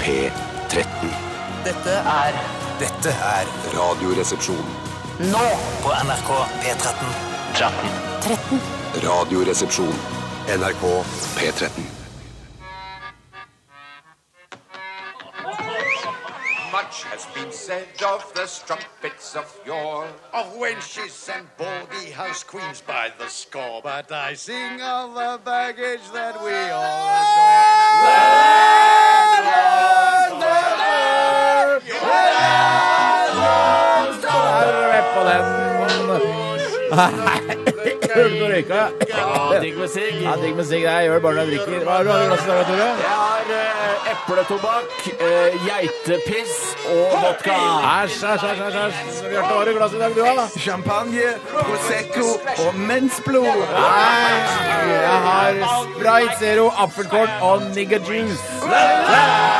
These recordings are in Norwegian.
P13. Dette er Dette er Radioresepsjon. nå på NRK P13. 13 Radioresepsjon. NRK P13. Much has been said of the strumpets of yore. of wenches and baldy house queens by the score. But I sing of the baggage that we all på den. Hører du røyka? Ja, digg musikk. Ja, digg musikk. Jeg gjør det bare når jeg drikker. Hva har du i glasset i dag, Tore? Jeg har uh, epletobakk, uh, geitepiss og vodka. Æsj, æsj, æsj, æsj, æsj. Bjarte, hva har du i glasset i dag, du, da? Champagne, Prosecco og mensblod. Nei, jeg har Sprite Zero, apfelkorn og nigger Juice.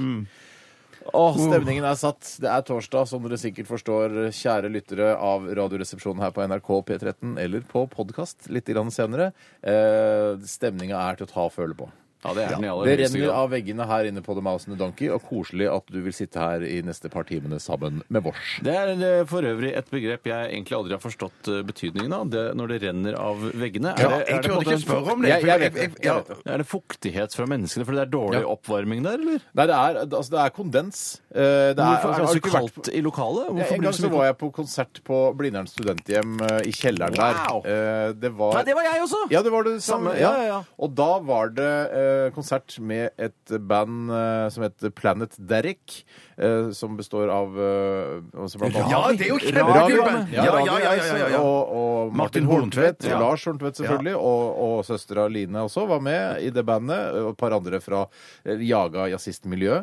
Ta. Åh, stemningen er satt. Det er torsdag, som dere sikkert forstår, kjære lyttere av Radioresepsjonen her på NRK P13 eller på podkast litt senere. Eh, stemninga er til å ta og føle på. Ja, det er den i aller Det høyeste renner grad. av veggene her inne på The Mouse and the Donkey, og koselig at du vil sitte her i neste par timene sammen med vårs. Det er eh, for øvrig et begrep jeg egentlig aldri har forstått eh, betydningen av. Det, når det renner av veggene. Ja, er, jeg det på en turde ikke en spørre om det. Jeg- for jeg vet det, jeg ja. vet det. Er det fuktighet fra menneskene fordi det er dårlig Ja. oppvarming der, eller? Nei, det er, altså, det er kondens. Eh, Det er, Hvorfor er det har så ikke vært kaldt i lokalet? Hvorfor en blir gang det så så mye var jeg på konsert på Blindern studenthjem eh, i kjelleren Wow. der. Eh, Det var Nei, det var jeg også! Ja, det var det samme. Samme, ja, ja, ja. Og da var det eh, konsert med et band eh, som heter Planet Derrick, eh, som består av eh, altså blant annet- Ja, det er jo kjempekult! ja, Ja, ja, ja, ja, ja, ja. Og, og Martin Martin Horntvedt, Horntvedt, ja. Lars Horntvedt selvfølgelig, og, og søstera Line også var med i det bandet, og et par andre fra eh, Jaga jazzistmiljø.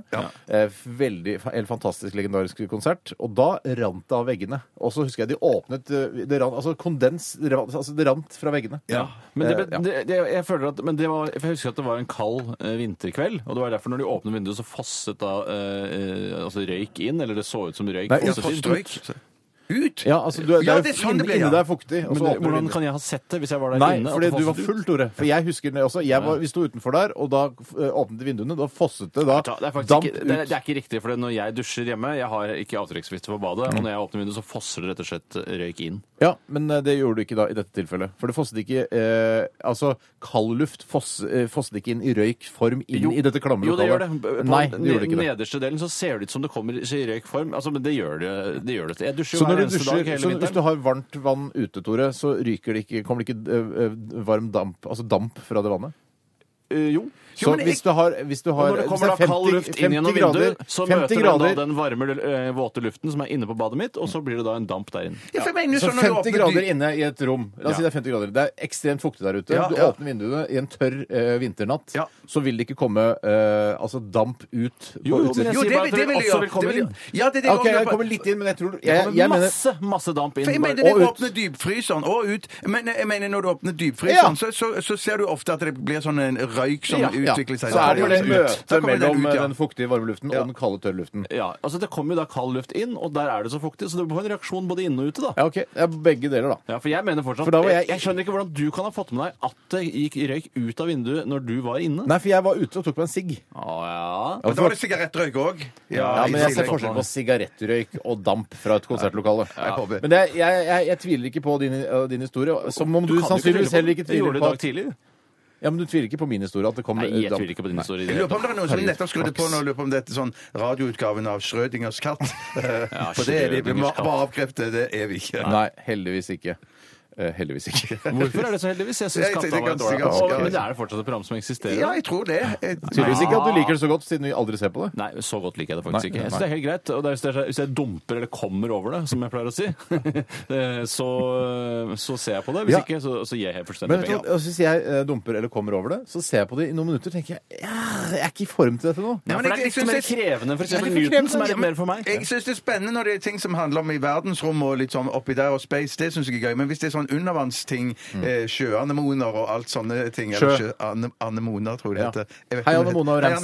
Eh, Veldig, helt fantastisk legendarisk konsert. Og da rant det av veggene. Og så husker jeg de åpnet eh, det rant, Altså kondens det rant, altså, det rant fra veggene. Ja, men, det, Eh, ja. det, det, jeg føler at, men det var, for jeg husker at det var en kald eh, vinterkveld, og det var derfor når de åpnet vinduet, så fosset da eh, eh, altså røyk inn, eller det så ut som røyk Nei, Ja, fosset inn. Forstrøyk. Ut? Ja, altså, du, Ja, det er jo sånn inne, det ble, inne ja. der er fuktig. Og Men så det, åpner du hvordan vinduet. kan jeg ha sett det hvis jeg var der Nei, inne? at fordi det du var fosset ut? full, Tore. For jeg husker det også. Jeg var, vi sto utenfor der, og da eh, åpnet de vinduene. Da fosset det da Det er faktisk damp ikke, det, er- ut. det er ikke riktig, for når jeg dusjer hjemme Jeg har ikke avtrekksvifte på badet, og når jeg åpner vinduet, så fosser det rett og slett røyk inn. Ja, men eh, det gjorde du ikke da i dette tilfellet. For det fosset ikke eh, Altså, kald luft foss, eh, fosset ikke inn i røykform inn Jo. i dette klamme Jo, det gjør lokalet. det. På Nei, det gjorde det ikke det. nederste delen så ser det ut som det kommer i røykform. Altså, men det gjør det. det, gjør det. Jeg dusjer Så jo når hver du eneste dusjer, dag hele så hvis du har varmt vann ute, Tore, så ryker det ikke, kommer det ikke eh, eh, varm damp, altså damp fra det vannet? Uh, jo. Så men jeg- hvis du har, hvis du har når det hvis kommer da det er kald luft inn gjennom vinduet, så møter den da den varme, eh, våte luften som er inne på badet mitt, og så blir det da en damp der inne. Ja, for jeg mener Så sånn når du 50 åpner grader dy- inne i et rom. La oss si det er 50 grader. Det er ekstremt fuktig der ute. Ja, du ja. åpner vinduene i en tørr eh, vinternatt, Ja. så vil det ikke komme eh, altså damp ut på Jo, jo, men utsiden. jeg Jo, sier det, bare vil- at det det vil jeg også gjøre. vil komme inn. jeg- Ja, det er det Ok, jeg kommer litt inn, men jeg tror Det Jeg, kommer jeg mener masse, masse damp inn. For jeg mener du det Og ut. åpner dypfryseren og ut. Men jeg mener når du åpner Ja. dypfryseren, så, så, så ser du ofte at det blir sånn en røyk som Ja, ja. Utvikler seg. Så er det jo det møtet mellom ut, ja. den fuktige varmeluften Ja. og den kalde tørrluften. Ja, altså Det kommer jo da kald luft inn, og der er det så fuktig, så det får en reaksjon både inne og ute. da. Ja, OK. Ja, begge deler, da. Ja, for jeg mener fortsatt For da var jeg... jeg- jeg skjønner ikke hvordan du kan ha fått med deg at det gikk røyk ut av vinduet når du var inne. Nei, for jeg var ute og tok meg en sigg. Å, ja. Men da var det sigarettrøyk òg. Ja, men jeg ser forskjell på sigarettrøyk og damp fra et konsertlokale. Men det, jeg, jeg, jeg tviler ikke på din, uh, din historie. Som om du, kan jo ikke sannsynligvis tvile på- heller ikke Jeg gjorde tviler gjorde på i dag tidlig. Ja, men du tviler ikke på min historie? At det kom Nei, jeg tviler ikke på din historie. i Jeg det lurer på om det er noen som nettopp skrudde på nå, lurer på om det er sånn radioutgaven av Schrødingers katt. For det er de vi må bare avkrefte, det er vi ikke. Nei, heldigvis ikke. Eh, heldigvis ikke. Hvorfor er det så heldigvis? Jeg syns Jeg Katta tenkte var ganske- dårlig. ganske- Og- Men det er det fortsatt et program som eksisterer? Ja, jeg tror det. Jeg- Tydeligvis ikke at du liker det så godt, siden vi aldri ser på det. Nei, så godt liker jeg det faktisk Nei, ikke. Jeg synes nei. det er helt greit. Og det er, hvis, jeg, hvis jeg dumper eller kommer over det, som jeg pleier å si, så, så ser jeg på det. Hvis Ja. ikke, så, så gir jeg helt Men fullstendig vet du, penger. hva, altså, hvis jeg eh, dumper eller kommer over det, så ser jeg på det i noen minutter tenker jeg ja, jeg er ikke i form til dette nå. Ja, for det er litt mer krevende for eksempel Newton, som er litt mer for meg. Jeg syns det er spennende når det er ting som handler om i verdensrommet og litt sånn oppi der og space. Det syns jeg er gøy. Men hvis det er sånn sånn undervannsting. eh, Sjøanemoner og alt sånne ting. Sjø. Eller sjø, ane, anemoner, tror jeg det Ja. heter. Jeg vet Hei, ikke om det- Anemona og Hei,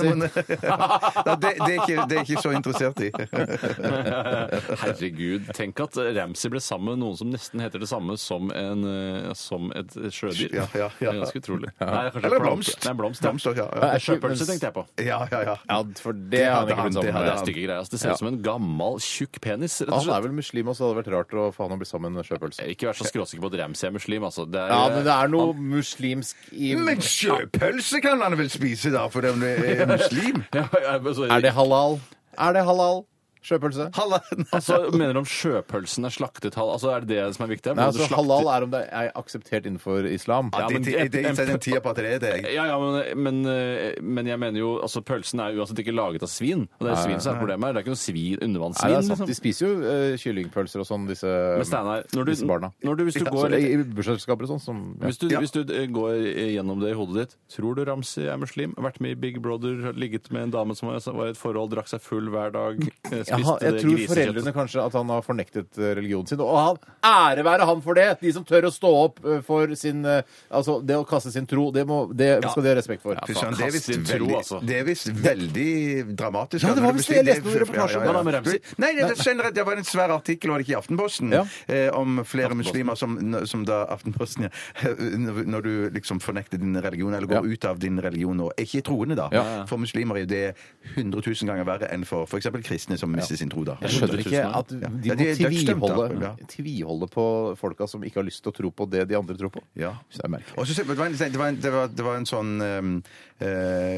ja, det, det, er ikke, det er ikke så interessert i. Herregud. Tenk at Ramsay ble sammen med noen som nesten heter det samme som, en, eh, som et sjødyr. Ja, ja, ja. Det er ganske utrolig. Nei, kanskje Eller plante. blomst. Nei, blomst. ja. Blomst, ja, ja. Ja, Sjøpølse tenkte jeg på. Ja, ja, ja. Ja, for det har han hadde ikke han, blitt det sammen hadde Det med. er stygge greier. ass. Det ser ut som en gammel, tjukk penis. rett og Han er vel muslim og så hadde det vært rart å få han å bli sammen med sjøpølse. Ikke vær så skråsikker på at Ramsay er muslim. Altså. Det er, Ja, men det er noe muslimsk i Men sjøpølse kan han vel spise, da, for han er muslim? Ja, ja, men så- Er det halal? Er det halal? Sjøpølse? Altså, Mener du om sjøpølsen er slaktet halal? Altså, Er det det som er viktig? Nei, altså Halal er om det er akseptert innenfor islam. Ja, men, det, det, det den tida på at det er det. Ja, ja, men, men, eh, men jeg mener jo altså Pølsen er uansett ikke laget av svin. Og det er svin som er problemet her. Det er ikke noe svin, Nei, det undervannssvin. er sant. De liksom. spiser jo uh, kyllingpølser og sånn, disse, når du, disse barna. når du, hvis du Ja, går så I bursdagsselskaper og sånn. Som, ja. Hvis du, hvis du eh, går gjennom det i hodet ditt, tror du Ramsi er muslim? Vært med i Big Brother, ligget med en dame som var i et forhold, drakk seg full hver dag, eh, har, jeg tror foreldrene kanskje at han har fornektet eh, religionen sin. Og han, ære være han for det! De som tør å stå opp eh, for sin eh, Altså, det å kaste sin tro, det, må, det skal de ha respekt for. Fy søren, Det er visst tro, veldig, altså. det er visst veldig dramatisk. Ja, det var visst det. Jeg leste noen Ja, ja, reportasjer. ja. Hva da med Ramsey? Nei, det, det, generelt, det var en svær artikkel, var det ikke i Aftenposten, Ja. eh, om flere muslimer som, som da Aftenposten, ja, når når du liksom fornekter din religion, eller går Ja. ut av din religion og er ikke troende, da. Ja. For muslimer er jo det 100 000 ganger verre enn for f.eks. kristne som mister sin tro, da. Jeg skjønner ikke at de Ja, må de er dødsdømt, da. tviholde, Ja. tviholde på folka som ikke har lyst til å tro på det de andre tror på. Ja. Så det er merkelig. Og så, det, var en, det, var en, det, var, det var en sånn um, eh,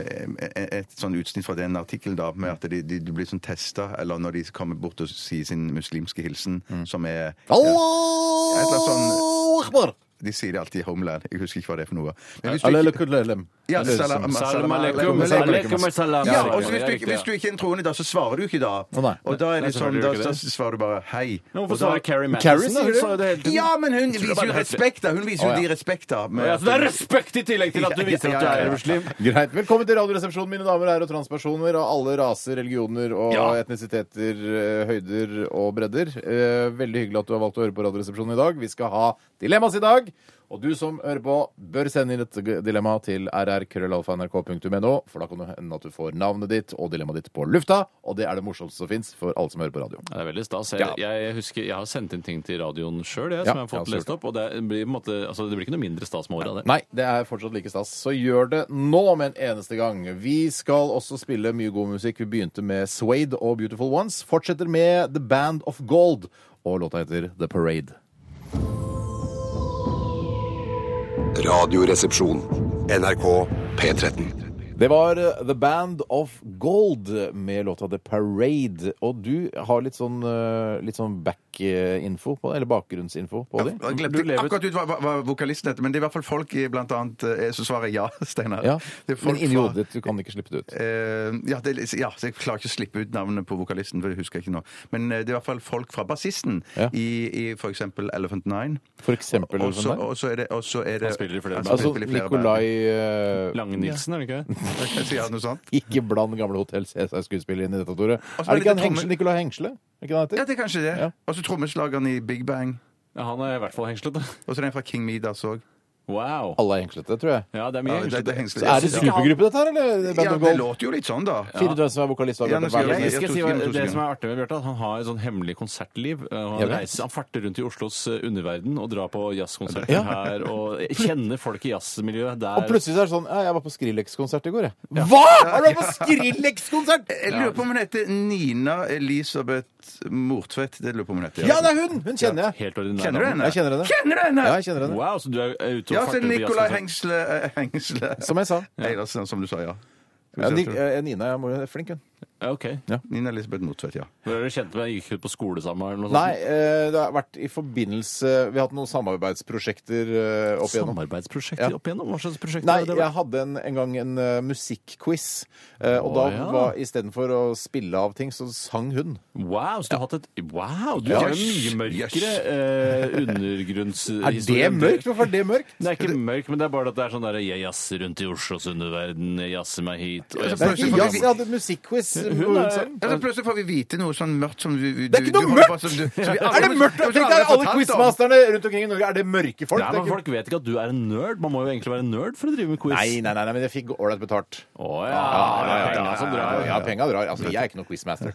Et sånn utsnitt fra den artikkelen da, med at de, de, de blir sånn testa, eller når de kommer bort og sier sin muslimske hilsen, som er et eller annet sånn-! De sier det alltid i Homeland. Jeg husker ikke hva det er for noe. Men hvis du ikke, ja, salam, Salam salam alaikum, alaikum. salam. Ja, og så hvis, du ikke, hvis du ikke er en troende, da, så svarer du ikke da. Nei. Og da er det sånn, da, da svarer du bare hei. Men Og Hvorfor svarer Carrie Carrie Madison? da? sier Hun sa jo det hele tiden. Ja, men hun viser jo respekt, da. Hun viser jo de respekt, da. med Ja, så det er respekt i tillegg til at du viser at du er muslim? Greit. Velkommen til Radioresepsjonen, mine damer og herrer og transpersoner av alle raser, religioner og Ja. etnisiteter, eh, høyder og bredder. Eh, Veldig hyggelig at du har valgt å høre på Radioresepsjonen i dag. Vi skal ha Dilemmas i dag. Og du som hører på, bør sende inn et dilemma til rrkrøllalfa.nrk.no, for da kan det hende at du får navnet ditt og dilemmaet ditt på lufta. Og det er det morsomste som fins for alle som hører på radio. Ja, det er veldig stas. Jeg, Ja. jeg husker, jeg har sendt inn ting til radioen sjøl, som jeg har fått lest opp. Og det blir, måte, altså, det blir ikke noe mindre stas med året av det. Nei, det er fortsatt like stas. Så gjør det nå med en eneste gang. Vi skal også spille mye god musikk. Vi begynte med Suede og Beautiful Ones. Fortsetter med The Band of Gold. Og låta heter The Parade. Radioresepsjon. NRK P13. Det var eh, The Band of Gold med låta The Parade. Og du har litt sånn, eh, litt sånn back-info på det, eller bakgrunnsinfo på det? Jeg glemte Du lever- akkurat ut hva, hva, hva vokalisten heter, men det er i hvert fall folk i blant annet eh, Så svarer ja, Steinar. Ja, Det er folk Men inni fra- hodet ditt, du kan ikke slippe det ut. Eh, ja, det, er- ja, så jeg klarer ikke å slippe ut navnet på vokalisten, for det husker jeg ikke nå. Men eh, det er i hvert fall folk fra bassisten Ja. i, i eksempel Elephant Nine. For eksempel. Og eller så sånn og så er det, og så er det Han spiller i flere Han band. Altså spiller i flere Nikolai eh, Lange Nilsen, er det ikke det? noe sånt? Ikke bland gamle Hotell Cæsar-skuespillere inn i dette, Tore. så Er er det det ikke han trommel- Hengsle? Nikolai Hengsle? Er ikke det han Ja, heter? det er kanskje det. Ja. Og så trommeslageren i Big Bang. Ja, han er i hvert fall hengslete. Og så er det en fra King Midas òg. Wow. Alle er hengslete, tror jeg. Ja, det er mye Ja, det- det er hengslete. hengslete. Så er det Ja. supergruppe, dette her, eller? Band Ja, of det Gold? låter jo litt sånn, da. Fire du som er vokalist og Ja, nå skal hver jeg- Skal si hva, det som er artig med Bjarte, at han har et sånn hemmelig konsertliv. Han, Jeg vet. reiser, han farter rundt i Oslos uh, underverden og drar på jazzkonserter Ja. her og kjenner folk i jazzmiljøet der. Og plutselig så er det sånn ja, Jeg var på Skrillex-konsert i går, jeg. Hva?! Har du vært på Skrillex-konsert?! Jeg lurer på om hun heter Nina Elisabeth Mortvedt. Det lurer jeg på om hun heter. Ja, det er hun! Hun kjenner jeg. Helt ordinær Kjenner du henne? Jeg kjenner henne. Kjenner du henne? Ja, jeg kjenner henne. Wow, så du er er ute Ja, til Nicolai? Hengsle, eh, Hengsle. Som jeg sa. Eilertsen, som du sa, ja. Ja, Ni- eh, Nina er flink, hun. Ja, ok. Nina Elisabeth Mortvedt, ja. Hvor er dere kjent med? Gikk ut på skole sammen? Eller noe Nei, eh, det har vært i forbindelse Vi har hatt noen samarbeidsprosjekter eh, opp igjennom. Samarbeidsprosjekter Ja. opp igjennom? Hva slags prosjekter Nei, har det jeg hadde en, en gang en uh, musikkquiz. eh, og Å, da ja. var istedenfor å spille av ting, så sang hun. Wow, så du har hatt et Wow, du har jo mye mørkere eh, undergrunnshistorie. Er det mørkt? Hvorfor er det mørkt? Det er ikke mørkt, men det er bare at det er sånn der Jeg jazzer rundt i Oslos underverden, jeg jazzer meg hit og jeg Det er ikke jazz, jeg hadde musikkquiz. Hvis Hun er- selv. Ja, så plutselig får vi vite noe sånn mørkt som du, du Det er ikke noe mørkt! du- vi Er det mørkt? Tenk deg, alle quizmasterne rundt omkring i Norge, er det mørke folk? Nei, men ikke- Folk vet ikke at du er en nerd. Man må jo egentlig være en nerd for å drive med quiz. Nei, nei, nei, nei, men jeg fikk ålreit betalt. Å ja. Ja, ja, ja, Penga som drar. ja, penga drar. Altså, jeg er ikke noe quizmaster.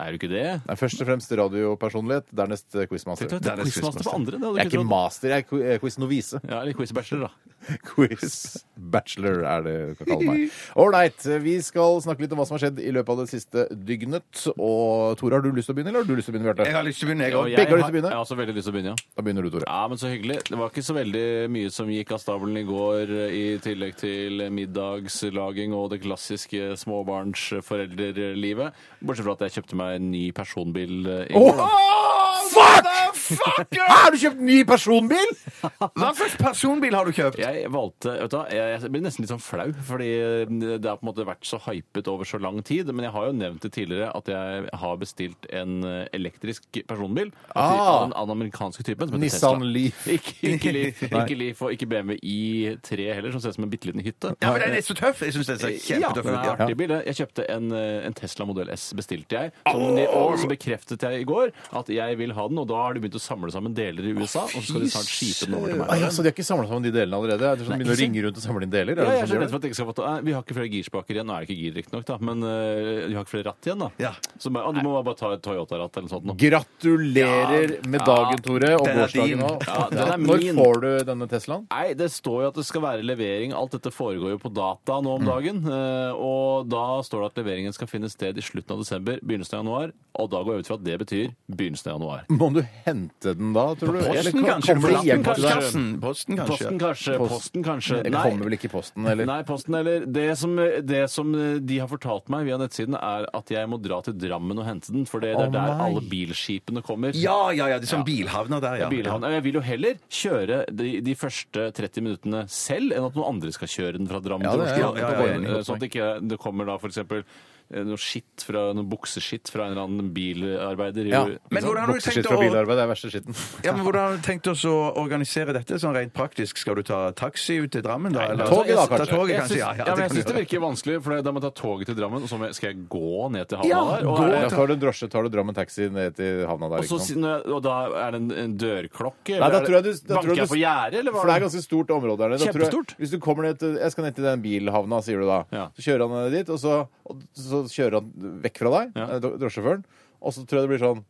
Er du ikke det? Nei, først og fremst radiopersonlighet, dernest eh, quizmaster. Tenk deg, er Quizmaster på andre. Det Jeg er ikke master, jeg er eh. Ja, eller quiz-bachelor, da. Quiz-bachelor er det du kan kalle meg. Ålreit, vi skal snakke litt om hva som har skjedd i løpet av det siste dygnet. Og Tore, har du lyst til å begynne, eller har du lyst til å begynne, Jeg har lyst til å begynne, jeg òg. Begge har lyst til å begynne? Jeg har også veldig lyst til å begynne, ja. Da begynner du, Tore. Ja, men så hyggelig. Det var ikke så veldig mye som gikk av stabelen i går, i tillegg til middagslaging og det klassiske småbarnsforeldrelivet. Bortsett fra at jeg kjøpte meg en ny personbil eh, i går. da. Fuck! Har du kjøpt ny personbil?! Hva slags personbil har du kjøpt? Jeg valgte, vet du hva, jeg, jeg blir nesten litt sånn flau, fordi det har på en måte vært så hypet over så lang tid. Men jeg har jo nevnt det tidligere at jeg har bestilt en eh, elektrisk personbil. Ah. Av den, amerikanske typen. Som heter Nissan Tesla. Leaf. Ikke, ikke, Leaf, ikke Leaf og ikke BMW i3 heller, som ser ut som en bitte liten hytte. Ja, men Den er så tøff! Jeg syns den ser kjempetøff ut. er Ja. artig bil. Jeg kjøpte en, eh, en Tesla modell S, bestilte jeg. Som, og så bekreftet jeg i går at jeg vil ha den, og da har de begynt å samle sammen deler i USA, og så skal de snart skipe den over til meg. ja, så de har ikke samla sammen de delene allerede? Er det sånn, Nei, begynner å ringe rundt og samle inn deler? Er Ja, jeg er sånn så redd for at jeg ikke skal få ta Nei, Vi har ikke flere girspaker igjen. Nå er det ikke gir, riktignok, da, men eh, vi har ikke flere ratt igjen, da. Ja. Så bare, ah, du må bare ta et Toyota-ratt eller noe sånt. nå. Gratulerer med dagen, Tore, og Den er gårsdagen din. òg. Ja, den er Når min. får du denne Teslaen? Nei, det står jo at det skal være levering. Alt dette foregår jo på data nå om dagen. eh, Og da står det at leveringen skal finne sted i slutten av desember, begynnelsen av januar. Og da går jeg ut fra at det betyr begynnelsen av januar. Må du hente den da, tror du? Eller Posten, kanskje? Kommer det hjem til deg? Postkassen? Posten, kanskje? Posten kanskje. Post- Posten kanskje. Det kommer vel ikke i posten, eller? Nei, posten eller det som, det som de har fortalt meg via nettsiden, er at jeg må dra til Drammen og hente den. For det Å, er der nei. alle bilskipene kommer. Ja, ja, ja. Det er sånn bilhavner der, ja. Bilhavn. Jeg vil jo heller kjøre de, de første 30 minuttene selv, enn at noen andre skal kjøre den fra Drammen Ja, til det er- Oslo. ja, ja, ja, ja, Borgen. enig. sånn at det ikke det kommer da for eksempel eh, noe skitt fra, noe bukseskitt fra en eller annen bilarbeider. Ja. Men hvordan har du Bukseskitt tenkt fra å bilarbeid er verste skitten. Ja, men Hvordan har du tenkt oss å organisere dette sånn rent praktisk? Skal du ta taxi ut til Drammen, da? eller- toget da, Ta kanskje? toget, Jeg kanskje, syns, ja, ja, ja, men jeg kan syns det virker vanskelig, for da må jeg ta toget til Drammen, og så må jeg- skal jeg gå ned til havna Ja, der. Og, er- Ja, tar du drosje, tar du Drammen taxi ned til havna der. og, ikke sant? si- når jeg- og da er det en, en dørklokke? Nei, da tror jeg du, da tror Banker jeg jeg du på gjerdet, eller hva? For det er ganske stort område der nede. Da tror jeg- Kjempestort. Hvis du kommer ned til Jeg skal ned til den bilhavna, sier du da. Ja. Så kjører han ned dit, og så, og så kjører han vekk fra deg, Ja. eh, dro- drosjesjåføren, og så tror jeg det blir sånn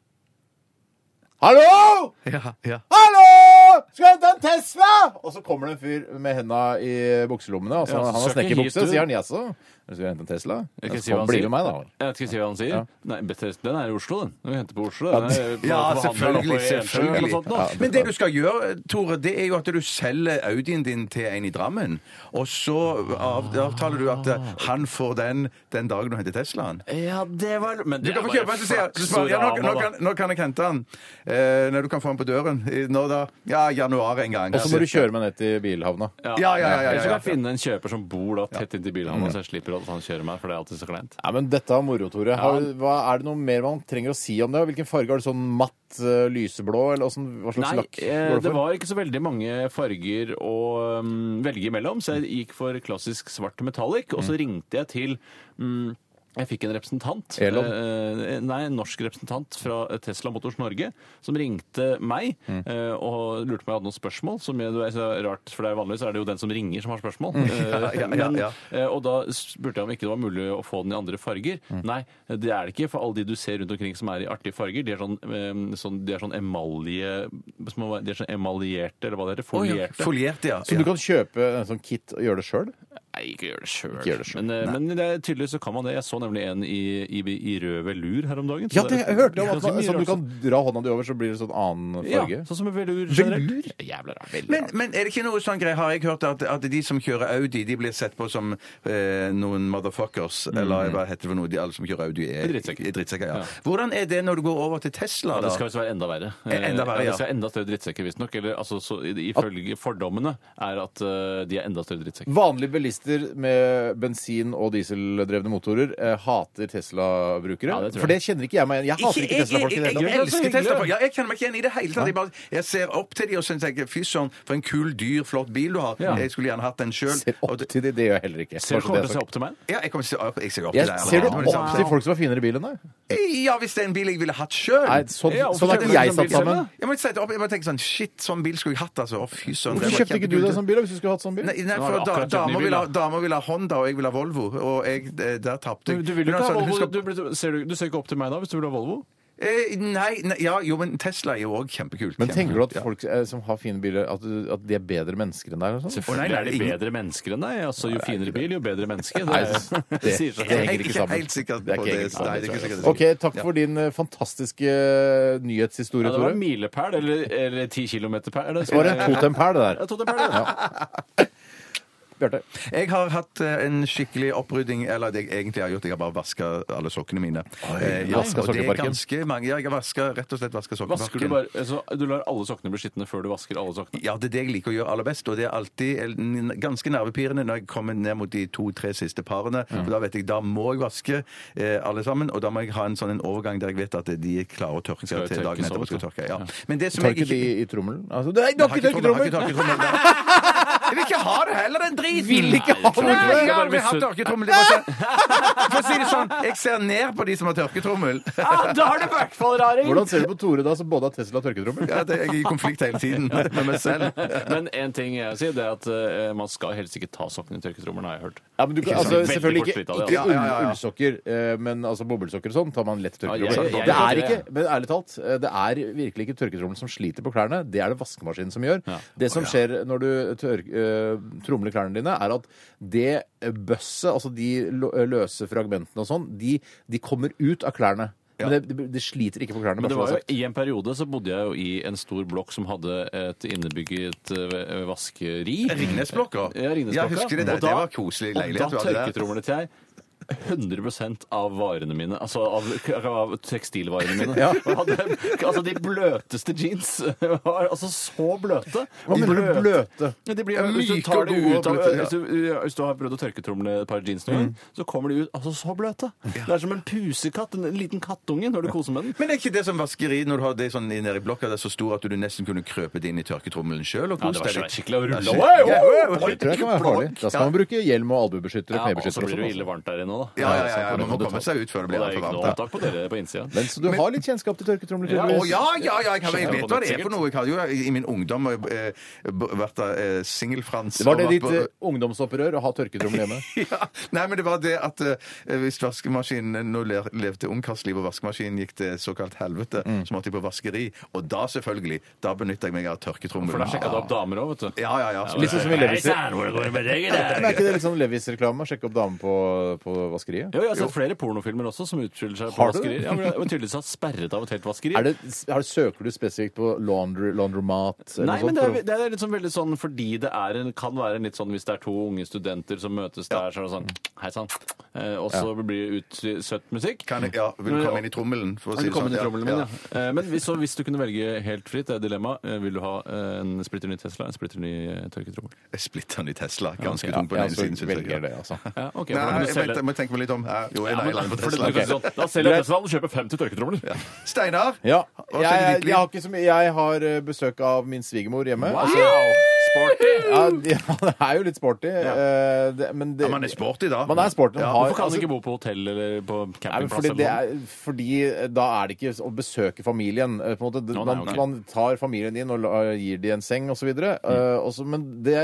Hallo! Ja, ja. Hallo! Skal jeg hente en Tesla? Og så kommer det en fyr med henda i bukselommene. Og så, Ja, så han har søker snekkerbukse. hit, du. Sier han jaså? Skal jeg hente en Tesla? Jeg kan si hva han Bli sier. med meg, da. Jeg skal si hva han sier. Ja. Nei, Bethesda, den er i Oslo, den. Vi henter på Oslo. Den er Ja, på handelen selvfølgelig, oppe i Ensjø eller noe sånt nå. Ja. Men det du skal gjøre, Tore, det er jo at du selger Audien din til en i Drammen. Og så av- avtaler du at eh, han får den den dagen du henter Teslaen. Ja, det var Men Du det kan er få bare kjøpe den, så sier jeg, så svarer jeg, nå, nå, kan, nå kan jeg hente den. Eh, når du kan få den på døren. I- Når da? Ja, januar en gang. Og så må du kjøre meg ned til bilhavna. Ja, Ja, ja, ja, ja, Eller så ja, kan jeg finne en kjøper som bor da tett inntil bilhavna, så jeg slipper at han kjører meg, for det er alltid så kleint. Ja, men Dette er moro, Tore. Har, hva, er det noe mer man trenger å si om det? Hvilken farge har du? Sånn matt eh, lyseblå, eller hva slags Nei, lakk eh, går det det var ikke så veldig mange farger å um, velge imellom, så jeg gikk for klassisk svart metallic, og så ringte jeg til um, jeg fikk en representant, Elon? eh, nei, en norsk representant fra Tesla Motors Norge, som ringte meg eh, og lurte på om jeg hadde noen spørsmål. Som er, det er så rart, for det er Vanligvis er det jo den som ringer, som har spørsmål. Eh, ja, ja, men, ja. eh, og da spurte jeg om ikke det var mulig å få den i andre farger. Nei, det er det ikke, for alle de du ser rundt omkring som er i artige farger, de er sånn, eh, sånn, de er sånn emalje... små- De er sånn emaljerte, eller hva det heter. Folierte. Folierte, ja. Så du kan kjøpe en sånn kit og gjøre det sjøl? Nei, ikke gjøre det sjøl. Men, eh, men det er tydeligvis så kan man det. Jeg så nemlig en i, i, i rød velur her om dagen. så Ja, det, jeg hørte om at man, sånn, du kan dra hånda di over, så blir det sånn annen farge. Ja, sånn som en velur. Velur? Jævla rart. Men, men er det ikke noe sånn greie, har jeg hørt at, at de som kjører Audi, de blir sett på som eh, noen motherfuckers, eller hva heter det for noe, de alle som kjører Audi er Drittsekker. er drittsekker. Ja. Ja. Hvordan er det når du går over til Tesla, Ja, det skal visst være enda verre. Eh, enda verre, ja. ja. Det skal være enda større drittsekker, visstnok. Eller altså, så, i- ifølge fordommene er at uh, de er enda større drittsekker. Vanlige bilister bilister med bensin- og dieseldrevne motorer eh, hater Tesla-brukere. Ja, det tror jeg. For det kjenner ikke jeg meg igjen. Jeg hater ikke Tesla-folk i det hele tatt. elsker Tesla-folk. Ja, jeg kjenner meg ikke igjen i det hele tatt. Jeg, bare, jeg ser opp til de og så tenker fy søren, for en kul, dyr, flott bil du har. Ja. Jeg skulle gjerne hatt den sjøl. Ser opp til de, det gjør jeg heller ikke. Ser du så kommer det til å se opp til meg? Ja, jeg, kommer til, å jeg ser opp til jeg, deg. ser du Ja, men det er opp sant. til folk som har finere bil enn deg? Ja, hvis det er en bil jeg ville hatt sjøl. Nei, sånn, Ja, sånn er kjøper ikke du jeg sånn satt selv, sammen. da? Jeg må sette opp, jeg må tenke sånn Shit, sånn bil skulle jeg hatt, altså. Å, fy søren. det Hvorfor var kjøpte ikke du kjempekult. deg sånn bil da, hvis du skulle hatt sånn bil? Nei, nei, for da, akkurat kjøpt ny damer bil, vil, ha, damer vil ha Honda, og jeg vil ha Volvo. Og jeg, eh, der tapte jeg. Du vil jo ikke ha altså, Volvo. husk Du, blir- ser, du, du ser ikke opp til meg da hvis du vil ha Volvo? Eh, nei, nei, ja, jo, men Tesla er jo òg kjempekult. Men tenker du at ja. folk eh, som har fine biler, at, at de er bedre mennesker enn deg? Og sånn? Selvfølgelig er de ingen- bedre mennesker enn deg. Altså, jo finere bil, jo bedre menneske. Nei, Det, det, sier seg det selv. Jeg er ikke ikke sammen. helt sikker Det er på ikke det. Nei, det er ikke sikkert OK, takk for din eh, fantastiske eh, nyhetshistorie, Ja, det var Tore. milepæl eller, eller ti kilometer pæl. Det var en totempæl, det der. Ja, totempæl, ja. Bjarte. Jeg har hatt eh, en skikkelig opprydding, eller det jeg egentlig har gjort, jeg har bare vaska alle sokkene mine. Eh, ja, vasket og det er sokkeparken? ganske mange. Ja, jeg har vaska, rett og slett vaska Vasker du sokkeparken. bare altså, Du lar alle sokkene bli skitne før du vasker alle sokkene? Ja, det er det jeg liker å gjøre aller best, og det er alltid en- ganske nervepirrende når jeg kommer ned mot de to-tre siste parene. For da vet jeg, da må jeg vaske eh, alle sammen, og da må jeg ha en sånn en overgang der jeg vet at de er klare å tørke Skal jo til dagen tørkes etterpå. over, Skal tørke, ja. Men det som Tar jeg ikke de i trommelen? Altså, nei, du har ikke tørketrommel, Jeg vil ikke ha det heller, den driten! Vil ikke ha Nei, det! jeg har aldri hatt tørketrommel. For å si det sånn, jeg ser ned på de som har tørketrommel. Ja, da er det i hvert fall raring! Hvordan ser du på Tore da, som både har Tesla og tørketrommel? Ja, det, jeg er i konflikt hele tiden med meg selv. Men en ting jeg sier, det er at eh, man skal helst ikke ta sokkene i tørketrommelen, har jeg hørt. Ja, men du kan, altså, Veldig selvfølgelig ikke, kortslitt av ikke ja. ull, Ja, ja, ja. ullsokker, eh, men altså bobbelsokker og sånn tar man lett Ja, tørketrommel. jeg- jeg- det er ikke, men ærlig talt, eh, det er virkelig ikke tørketrommelen som sliter på klærne. Det er det vaskemaskinen som gjør. Ja. Det som skjer når du tør, eh, tromler klærne dine, er at det eh, bøsset, altså de løse fragmentene og sånn, de, de kommer ut av klærne. Men det, det, det sliter ikke på klærne. Men det var jo. I en periode så bodde jeg jo i en stor blokk som hadde et innebygget eh, vaskeri. Ringnesblokka? Ja, Ringnesblokka. Ja, husker det. Og Det var koselig leilighet Og da der. tørketromlet jeg 100% av varene mine, altså av, av tekstilvarene mine. Ja. Hadde, altså De bløteste jeans var altså så bløte. Hva De mener du bløte? Ja, De blir, hvis, du tar gode ut av, bløte, ja. hvis, du, hvis du har prøvd å tørketromle et par jeans noen gang, så kommer de ut altså så bløte. Det er som en pusekatt, en, en liten kattunge, når du koser med den. Men er ikke det som vaskeri når du har det sånn nede i blokka, det er så stor at du nesten kunne krøpet inn i tørketrommelen sjøl og kost det deg litt? skikkelig å rulle. Det tror jeg kan være farlig. Da skal man bruke hjelm og albuebeskytter og Ja, og så blir det jo ille altså. varmt der inne da. Ja, ja, ja, ja, man må komme seg ut før det blir det er altfor ikke noe varmt. da. på dere på innsida. Men så du har litt kjennskap til tørketromler? Ja, Å tydeligvis. ja, ja, ja, jeg, har, jeg vet hva det, er for noe. Jeg hadde jo i min ungdom eh, b- vært eh, singel-Frans. Var det og vært ditt på- eh, ungdomsopprør å ha tørketrommel hjemme? ja. Nei, men det var det at eh, hvis vaskemaskinen Nå le- levde ungkarsliv, og vaskemaskinen gikk til såkalt helvete, Mm. så måtte jeg på vaskeri. Og da, selvfølgelig, da benytta jeg meg av tørketrommel. For da sjekka du opp damer òg, vet du. Ja, ja, ja. Litt sånn som i Levis. Men er ikke det litt sånn Levis-reklame? Sjekke opp damer på, på vaskeriet? Jo, jeg har sett flere pornofilmer også som utskylder seg på Har du det? vaskerier. Ja, men jeg er tydeligvis har sperret av et helt vaskeri. Er det, har, søker du spesifikt på laundry, laundromat? eller Nei, noe men sånt det er, det er sånn veldig sånn fordi det er en, kan være en litt sånn hvis det er to unge studenter som møtes der, så er det sånn Hei sann. Eh, og så blir det ut søtt musikk. Kan jeg, ja, vil du komme inn i trommelen? For å si det sånn? ja. ja. Eh, Men hvis, så, hvis du kunne velge helt fritt, det er dilemmaet. Eh, Vil du ha eh, en splitter ny Tesla, en splitter ny eh, tørketrommel? Jeg splitter den i Tesla. Ganske ok. tung på den ene så siden. synes jeg. velger det, altså. Ja, ok. Nei, for da du jeg, selge- vet, jeg må tenke meg litt om. Jo, jeg, Ja, på for Tesla. Okay. sånn, Da selger jeg Teslaen og kjøper 50 tørketromler. Steinar? Ja. Jeg, Jeg, jeg, har ikke så mye Jeg har eh, besøk av min svigermor hjemme. Wow! Altså, Sporty! ja, ja, det er jo litt sporty. eh, det, men det, Ja, man er sporty da. Man er sporty. Man Ja, har, Hvorfor kan altså, du ikke bo på hotell eller på Nei, men campingplass? fordi, det eller noe? er, fordi da er det ikke å besøke familien. eh, På en måte. Nå, nei, Man, ok. man tar familien inn og la- gir de en seng osv. Mm. Men det,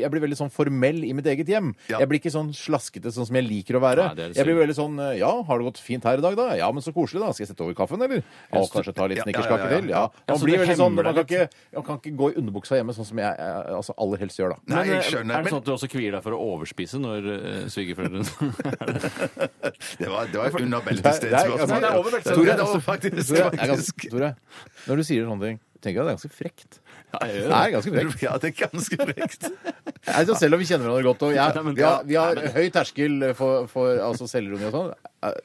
jeg blir veldig sånn formell i mitt eget hjem. Ja. Jeg blir ikke sånn slaskete sånn som jeg liker å være. Nei, det er jeg blir veldig sånn eh, Ja, har det gått fint her i dag, da? Ja, men så koselig, da. Skal jeg sette over kaffen, eller? Og kanskje ta litt Ja, ja, snickerskake ja, ja. til? Ja. Ja, Man så blir det veldig sånn hemmer Man deg kan ikke, man kan ikke gå i underbuksa hjemme sånn som jeg eh, altså aller helst gjør, da. Nei, Men, jeg eh, skjønner. Er det sånn at du også kvier deg for å overspise når uh, svigerforeldrene det var, det var et under Det er-. Tore, det var faktisk, Tore, faktisk. Når du sier sånne ting, tenker jeg det er ganske frekt. Ja, Det det. er ganske frekt. Ja, det er ganske frekt. Altså, selv om vi kjenner hverandre godt, og jeg, vi, har, vi har høy terskel for, for altså selvironi og sånn, eh,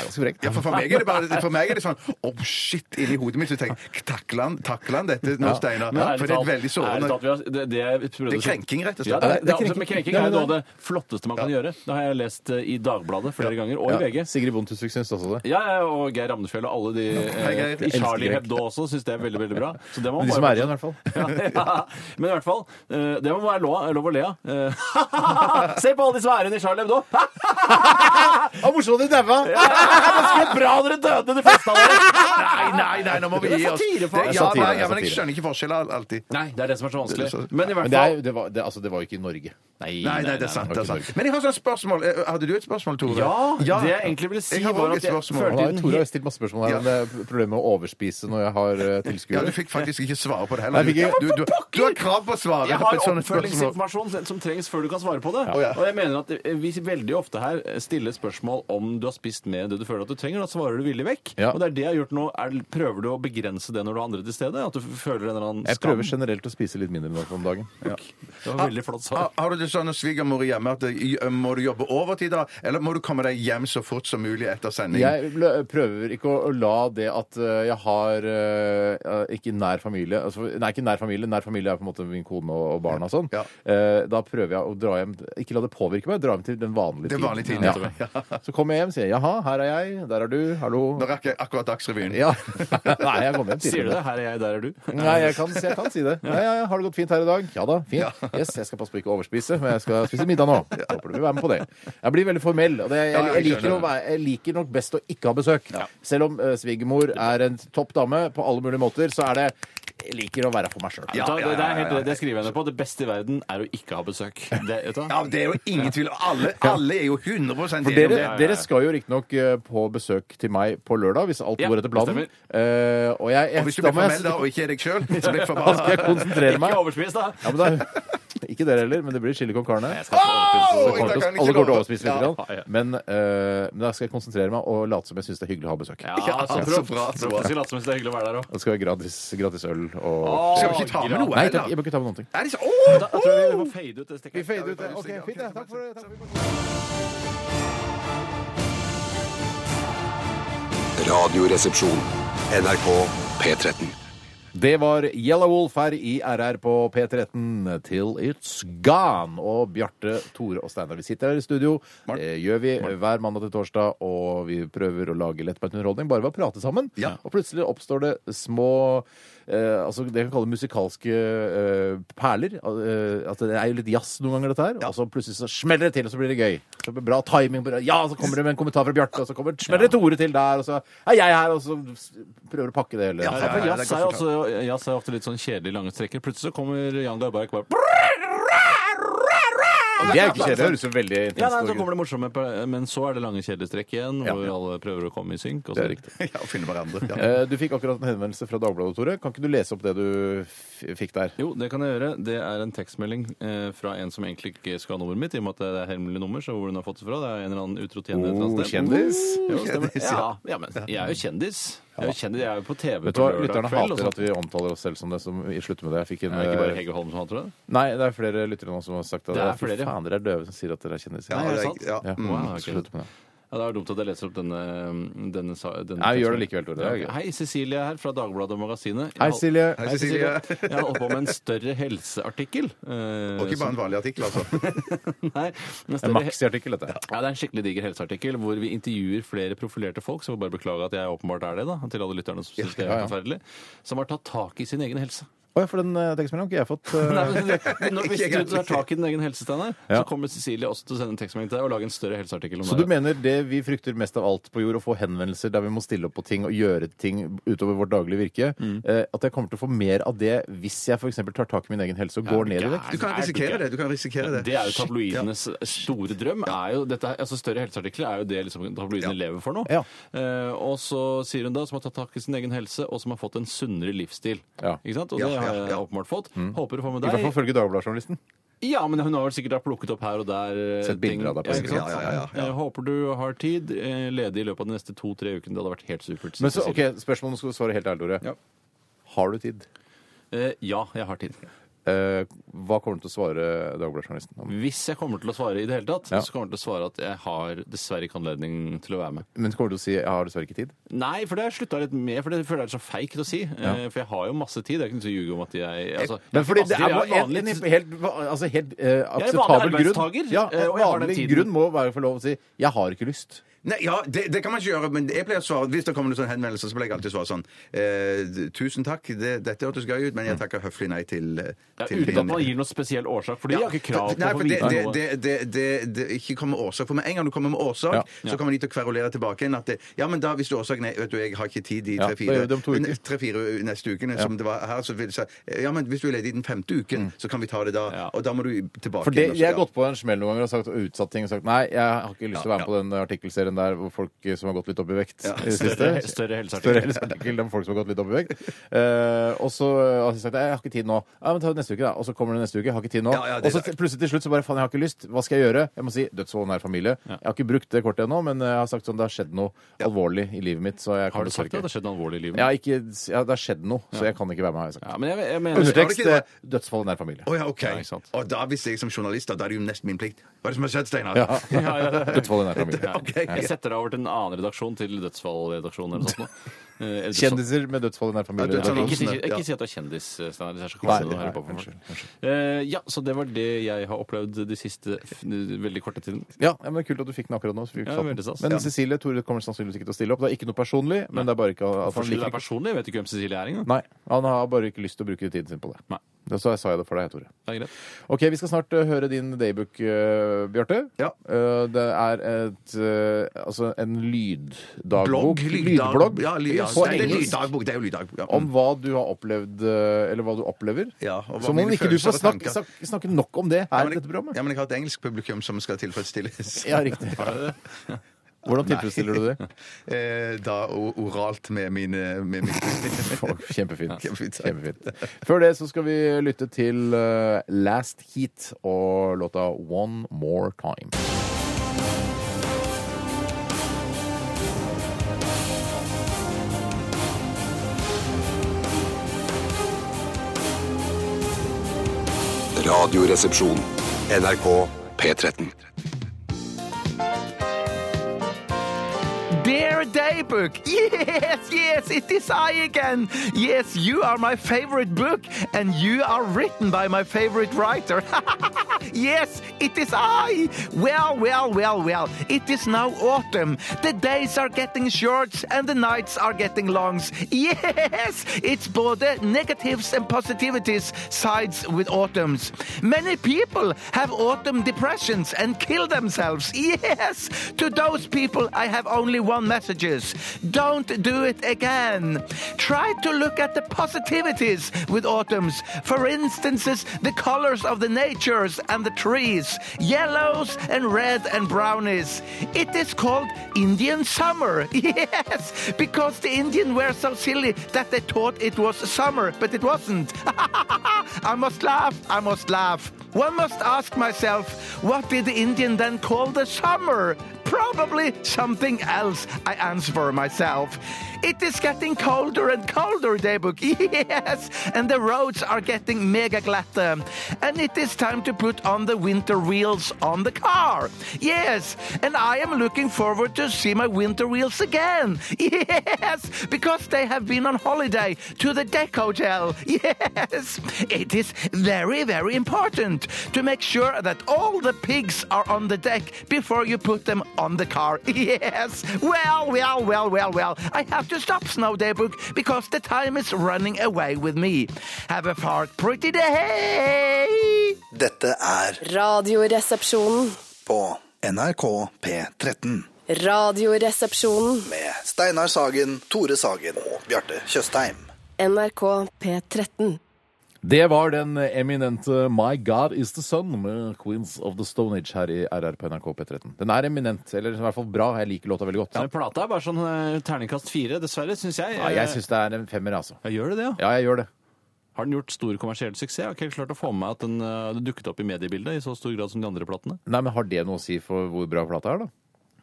ganske frekt. Ja, for, for, meg er det bare, for meg er det sånn Oh shit, inni hodet mitt så tenker jeg Takler han, takler han dette nå, Steinar? For det er veldig sårende. Det, er krenking, rett og slett. Ja, det, det, det krenking. men krenking er jo noe av det flotteste man kan gjøre. Det har jeg lest eh, i Dagbladet flere ganger, og i Ja. VG. Sigrid Bontusvik syns også det. Ja, og Geir Ramnefjell og alle de eh, i Charlie Hebdo også syns det er veldig veldig bra. Så det må De som er igjen, i hvert fall. ja, ja. Men i hvert fall, eh, det må være lov, lov å le av. Eh, Se på alle de som er igjen i Charlie Hebdo! Å, morsomt at du daua! Så bra dere døde, de fleste av dere! Nei, nei, nei, nå må vi gi oss. Det- Ja, er satire, nei, ja, men jeg skjønner ikke forskjellen alltid. Nei, det er det som er så vanskelig. Det Men i hvert Men det, er, fall det, var, det, altså, det var jo ikke i Norge. Nei, Nei, nei, det er sant. det er sant. Men jeg har sånn spørsmål. Eh, Hadde du et spørsmål, Tore? Ja, det jeg egentlig ville si Jeg har var også at jeg spørsmål. følte- da Tore har jo stilt masse spørsmål her om det problemet med å overspise når jeg har uh, Ja, tilskuere. Du fikk faktisk ikke svare på det Nei, heller. jeg fikk Du, du, du har krav på å svare Jeg har spørsmål. oppfølgingsinformasjon som trengs før du kan svare på det. ja. Og jeg mener at vi veldig ofte her stiller spørsmål om du har spist mer enn det du føler at du trenger. Da svarer du villig vekk. Ja. Og det er det jeg har gjort nå. Er, prøver du å begrense det når du har andre til stede? At du føler en eller annen skam? Jeg prøver generelt å spise litt mindre nå om dagen. Det var veldig flott svar. har du det sånn hos svigermor hjemme at det- må du jobbe overtid da, eller må du komme deg hjem så fort som mulig etter sending? Jeg lø- prøver ikke å, å la det at jeg har ikke nær familie altså, Nei, ikke nær familie. Nær familie er på en måte min kone og, og barna og sånn. Ja. Eh, da prøver jeg å dra hjem Ikke la det påvirke meg, dra hjem til den vanlige Den vanlige tiden, Ja. Så kommer jeg hjem, sier jeg, 'jaha, her er jeg, der er du, hallo'. Nå rakk jeg akkurat Dagsrevyen. Ja. Nei, jeg kom hjem tidligere. Sier du det? Her er jeg, der er du. Nei, jeg kan, jeg kan si det. Ja, ja, ja, Har det gått fint her i dag? Ja da, fint. Yes, Jeg skal passe på ikke å overspise, men jeg skal spise middag nå. Håper du vil være med på det. Jeg blir veldig formell. og det, jeg, jeg, jeg liker å være, jeg liker nok best å ikke ha besøk. Selv om uh, svigermor er en topp dame på alle mulige måter, så er det liker å være for meg sjøl. Ja, du hva, det, det, er helt, det skriver jeg ned på. Det beste i verden er å ikke ha besøk. Det, vet du? Ja, det er jo ingen tvil. Alle, alle er jo 100 For enige om det. dere skal jo riktignok uh, på besøk til meg på lørdag, hvis alt går etter planen. det Eh, og jeg, jeg, Og hvis du blir formell da, og ikke er deg sjøl, så blir jeg da skal jeg forbanna. konsentrere meg. Ikke overspis, da! Ja, men da, ikke dere heller, men det blir chili con carne. Jeg skal ikke. Så kommer til å- kan jeg ikke alle kommer til å overspise litt. Ja, grann. ja, ja. Men, eh, men da skal jeg konsentrere meg og late som jeg syns det er hyggelig å ha besøk. Ja, Ja, så så bra, så Prøv å si late som det er hyggelig å være der òg. Det skal være gratis, gratis øl og Skal vi ikke ta med noe? Nei, takk, jeg må ikke ta med noen ting. Er det så? Åh! Da tror vi må fade ut det stikket. Vi fader ut Ok, fint. ja. ja. Takk for det. Takk for det. Radioresepsjon. NRK P13. Det var Yellow Wolf her i RR på P13 Till It's Gone. Og Bjarte, Tore og Steinar, vi sitter her i studio. Det gjør vi hver mandag til torsdag, og vi prøver å lage lettbeint underholdning bare ved å prate sammen. Ja. Og plutselig oppstår det små eh, altså det jeg kan kalle musikalske eh, perler. Eh, at det er jo litt jazz noen ganger, dette her. Og så plutselig så smeller det til, og så blir det gøy. Så blir det bra timing. Bra. Ja, så kommer det med en kommentar fra Bjarte, og så kommer, smeller det Tore til der, og så er jeg her, og så prøver å pakke det hele. Ja, Ja, for ja, jazz er er, jo også, jazz er ofte litt sånn kjedelig lange strekker. Plutselig så kommer Jan Garbarek bare Det er jo ikke kjedelig. Det høres jo veldig Ja, intenst nei, så kommer det morsomme, på- men så er det lange kjedestrekk strekk igjen, Ja. hvor alle prøver å komme i synk. Og så- er det riktig. Ja, å finne hverandre. Ja. Eh, Du fikk akkurat en henvendelse fra Dagbladet, Tore. Kan ikke du lese opp det du f fikk der? Jo, det kan jeg gjøre. Det er en tekstmelding eh, fra en som egentlig ikke skal ha nummeret mitt, i og med at det er hemmelig nummer, så hvor hun har fått det fra. Det er en eller annen utro tjener et eller Oh, annet sted. kjendis? Jo, stemmer. Ja, ja. ja, men jeg er jo kjendis. Jeg er kjendis, jeg er jo på TV Vet du hva, Lytterne hater at vi omtaler oss selv som det. som vi slutter med det. Jeg fikk en, Det er ikke bare Hege Holm som hater det? Nei, det er flere lyttere nå som har sagt at Det er flere, ja. faen, dere er døve som sier at dere er kjendiser. Ja, det er- sant? ja. Ja, Mm. Wow, ok. Slutt med det. Ja, Det er dumt at jeg leser opp denne, denne, sa- denne Nei, gjør det likevel, Tore. Det er. Hei, Cecilie her fra Dagbladet og Magasinet. Jeg Hei, hol- Silje. Hei, Cecilie. Jeg har holdt på med en større helseartikkel. eh, Og ikke bare en vanlig artikkel, altså. Nei, en En større maxi-artikkel, dette. Ja, Det er en skikkelig diger helseartikkel hvor vi intervjuer flere profilerte folk, så jeg må bare beklage at jeg åpenbart er det, da, til alle lytterne som syns det er Ja, ja. forferdelig, som har tatt tak i sin egen helse. Å ja, for den uh, tekstmeldingen har ikke jeg fått. eh, Nei, men det- når, hvis du tar tak i din egen helse, Steinar, Ja. så kommer Cecilie også til å sende en tekstmelding til deg og lage en større helseartikkel om Så det. du mener det vi frykter mest av alt på jord, å få henvendelser der vi må stille opp på ting og gjøre ting utover vårt daglige virke, Mm. eh, at jeg kommer til å få mer av det hvis jeg f.eks. tar tak i min egen helse og går ned i vekt? Du kan risikere det. du kan risikere det. Det er jo tabloidenes store drøm. Er jo dette, her- altså Større helseartikler er jo det liksom tabloidene lever for nå. Ja. Eh, og så sier hun da, som har tatt tak i sin egen helse, og som har fått en sunnere livsstil. Ja. Ikke sant? Og Ja, det ja, ja. åpenbart fått. Håper å få med I hvert fall følge Dagbladet-journalisten. Ja, men hun har vel sikkert da plukket opp her og der. eh, Sett bilder ting. av deg på ja, ikke sant? Ja, ja, ja, ja. Jeg håper du har tid eh, ledig i løpet av de neste to-tre ukene. Det hadde vært helt supert. Men så, Cecilie. ok, Spørsmålet skal du svare helt ærlig, Tore. Ja. Har du tid? Eh, ja, jeg har tid. Eh, hva kommer du til å svare Dagbladet-journalisten? Hvis jeg kommer til å svare i det hele tatt, Ja. så kommer jeg til å svare at jeg har dessverre ikke anledning til å være med. Men kommer du til å si 'jeg har dessverre ikke tid'? Nei, for det har jeg slutta litt med, for det føler jeg er så feigt å si. Eh, For jeg har jo masse tid. Det er ikke noe å ljuge om at jeg altså, Men fordi det er jeg har en, en, helt, altså helt eh, akseptabel grunn. Ja, eh, en vanlig grunn må være for lov å si 'jeg har ikke lyst'. Nei, ja, det, det kan man ikke gjøre, men jeg pleier å svare Hvis det kommer noen sånne henvendelser, så pleier jeg alltid å svare sånn eh, Tusen takk, det, dette hørtes gøy ut, men jeg takker høflig nei til, eh, ja, til Uten at man gir noen spesiell årsak, for de har ikke krav på Nei, å få det, vite det, noe. det, det, det, det ikke kommer årsak. For med en gang du kommer med årsak, Ja. så kommer de til å kverulere tilbake igjen at det, Ja, men da, hvis du årsaken er Vet du, jeg har ikke tid de Ja, da gjør vi det om to uker. tre-fire neste ukene som det var her, så vil jeg si Ja, men hvis du er ledig den femte uken, så kan vi ta det da. Ja. Og da må du tilbake For det, igjen, og så- jeg har gått på en smell noen ganger og sagt, og utsatt ting og sagt nei, jeg har ikke lyst til å være med på den artikkelserien der hvor folk eh, som har gått litt opp i vekt i det siste. Større, større helseartikkel. Større helseartikkel om folk som har gått litt opp i vekt. Eh, og så har jeg sagt jeg har ikke tid nå. Ja, men ta det neste uke, da. Og så kommer det neste uke. Jeg har ikke tid nå. Ja, ja, det og så til- plutselig til slutt så bare faen, jeg har ikke lyst. Hva skal jeg gjøre? Jeg må si dødsvold nær familie. Jeg har ikke brukt det kortet ennå, men jeg har sagt sånn det har skjedd noe alvorlig i livet mitt, så jeg kan Har du sagt det? Det ikke har skjedd noe alvorlig i livet? ja, ikke, ja, det har skjedd noe, så jeg kan ikke være med, har jeg sagt. Ja, men jeg, jeg mener Undertekst Var det ikke eh, dødsfall nær familie. Å ja, OK. Ja, ikke sant. Og da, hvis jeg som journalist, da, da er det jo nesten min plikt. Hva er det som har skjedd, Steinar? Ja. Ja, ja, ja. Dødsfall nær familie. Ja. Ok. Jeg setter deg over til en annen redaksjon, til Dødsfallredaksjonen eller noe sånt. Eh, eller dødsfall- Kjendiser med dødsfall i nær familie. Ja, ikke, Ikke, ikke si at du er kjendis, Steinar. Det er så koselig å høre på. unnskyld, folk. Eh, ja, så det var det jeg har opplevd de siste veldig korte tiden. Ja, men Kult at du fikk den akkurat nå. Ja. Men. Cecilie Tore kommer sannsynligvis ikke til å stille opp. Det er ikke noe personlig, men det er bare ikke at han liker er personlig, jeg vet ikke hvem Cecilie er engang. Nei, han har bare ikke lyst til å bruke tiden sin på det. Nei. Så sa jeg det for deg, Tore. Det er greit. Ok, Vi skal snart eh, høre din daybook, uh, Bjarte. Ja. Eh, det er et, eh, altså en lyddagbok. Blogg, lyddag- Lydblogg Ja, lyd, ja. på det er lyddagbok. Det er jo lyddagbok. Ja. Om hva du har opplevd, eh, eller hva du opplever. Ja, og Som om ikke du får snakke, snakke, snakke nok om det Ja, her i dette programmet. Ja, men jeg har et engelsk publikum som skal tilfredsstilles. Ja, riktig. Hvordan tilfredsstiller du det? Eh, Da o- oralt med mine med mine- Kjempefint. Kjempefint. Kjempefint. Før det så skal vi lytte til eh, Last Heat og låta One More Time. Radioresepsjon. NRK P13. Dear Daybook, yes, yes, it is I again. Yes, you are my favorite book, and you are written by my favorite writer. yes, it is I. Well, well, well, well. It is now autumn. The days are getting short, and the nights are getting long. Yes, it's both the negatives and positivities sides with autumns. Many people have autumn depressions and kill themselves. Yes, to those people, I have only one messages. Don't do it again. Try to look at the positivities with autumns. For instances, the colors of the natures and the trees, yellows and red and brownies. It is called Indian summer. Yes, because the Indian were so silly that they thought it was summer, but it wasn't. I must laugh, I must laugh. One must ask myself, what did the Indian then call the summer? Probably something else, I answer for myself. It is getting colder and colder, Daybook. Yes, and the roads are getting mega glatt. Um, and it is time to put on the winter wheels on the car. Yes, and I am looking forward to see my winter wheels again. Yes, because they have been on holiday to the deck hotel. Yes, it is very, very important to make sure that all the pigs are on the deck before you put them on the car. Yes, well, well, well, well, well. I have to stop Snowdaybook because the time is running away with me. Have a fart pretty day. Dette er Radioresepsjonen. på NRK P13. Radioresepsjonen. Med Steinar Sagen, Tore Sagen og Bjarte Tjøstheim. NRK P13. Det var den eminente My God Is The Sun med Queens of the Stone Age her i RR på NRK P13. Den er eminent, eller i hvert fall bra. Jeg liker låta veldig godt. Men plata er bare sånn eh, terningkast fire, dessverre, syns jeg. Ja, jeg syns det er en femmer, altså. Ja, gjør det det, ja? Ja, jeg gjør det. Har den gjort stor kommersiell suksess? Jeg har ikke helt klart å få med meg at den uh, dukket opp i mediebildet i så stor grad som de andre platene. Nei, men Har det noe å si for hvor bra plata er, da?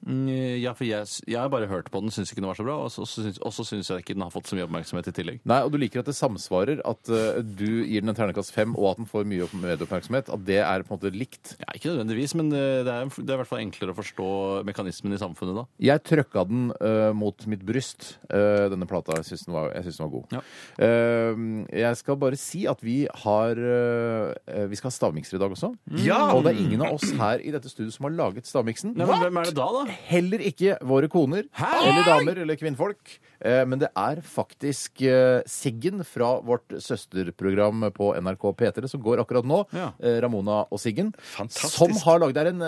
Mm, Ja, for jeg, jeg har bare hørt på den, syns ikke den var så bra, og så syns- og så syns jeg ikke den har fått så mye oppmerksomhet i tillegg. Nei, og du liker at det samsvarer at eh, du gir den en ternekast fem, og at den får mye opp- medieoppmerksomhet. At det er på en måte likt. Ja, Ikke nødvendigvis, men eh, det er, det er i hvert fall enklere å forstå mekanismen i samfunnet da. Jeg trøkka den eh, mot mitt bryst, eh, denne plata. Jeg syns den, var- jeg den var god. Ja. Eh, jeg skal bare si at vi har eh, Vi skal ha stavmikser i dag også. Ja! Og det er ingen av oss her i dette studioet som har laget stavmiksen. Nei, men hvem er det da, da? Heller ikke våre koner eller damer eller kvinnfolk. Eh, Men det er faktisk eh, Siggen fra vårt søsterprogram på NRK P3 som går akkurat nå. Ja. eh, Ramona og Siggen. Fantastisk. Som har lagd Det er en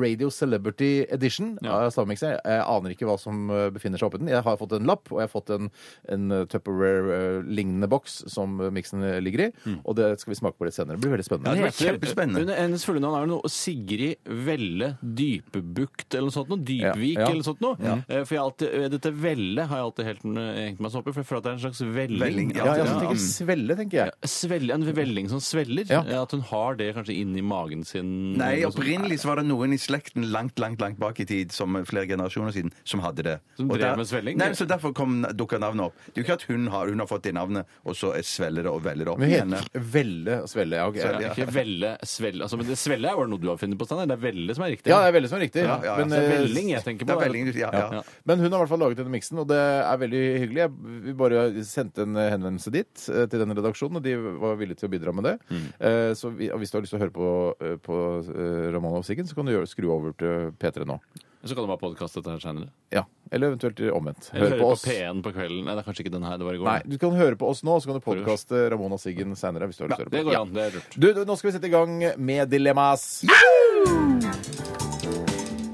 Radio Celebrity Edition Ja. Jeg aner ikke hva som befinner seg oppi den. Jeg har fått en lapp, og jeg har fått en, en Tupperware-lignende boks som miksen ligger i. Og det skal vi smake på litt senere. Det blir veldig spennende. Ja, det blir kjempespennende. Under hennes fulle navn er det noe Sigrid Velle Dypebukt eller noe sånt noe. Dypvik Ja, ja. eller noe sånt noe. For jeg alltid, dette Velle har jeg alltid helt eh, egentlig meg så opp i, for jeg føler at det er en slags velling. Velling, Ja, jeg Ja, tenker svelle, tenker jeg. Svelle, en velling som sveller. Ja. At hun har det kanskje inni magen sin. Nei, opprinnelig så var det noen i slekten langt, langt langt bak i tid, som flere generasjoner siden, som hadde det. Som Og drev der- med svelling? Nei, så derfor kom, dukka navnet opp. Det er jo ikke at hun har, hun har fått det navnet, og så sveller det og veller det opp Men igjen. heter Velle og svelle. Ja, ok. Ja, Ikke velle, svelle. Altså, men det svelle er jo noe du har funnet på, Steinar. Det er velle som er riktig. Ja, det er Velle som er riktig. Ja, ja, ja. Men, det er eh, velling jeg tenker Det på. er veldig, ja, ja. Ja. Men hun har i hvert fall laget denne miksen, og det er veldig hyggelig. Jeg, vi bare sendte en henvendelse dit, eh, til denne redaksjonen, og de var villige til å bidra med det. Eh, Så vi, og hvis du har lyst til å høre på, eh, på eh, Ramona og Siggen, så kan du gjøre, skru over til P3 nå. Så kan du bare podkaste dette her senere. Ja, Eller eventuelt omvendt. Eller Hør høre på på, oss. P1 på kvelden. Nei, det er kanskje ikke den her det var i går. Nei, du kan høre på oss nå, så kan du podkaste Ramona og Siggen senere. Hvis du har lyst til å Det går Ja. an. Det er lurt. Du, du, nå skal vi sette i gang med Dilemmas.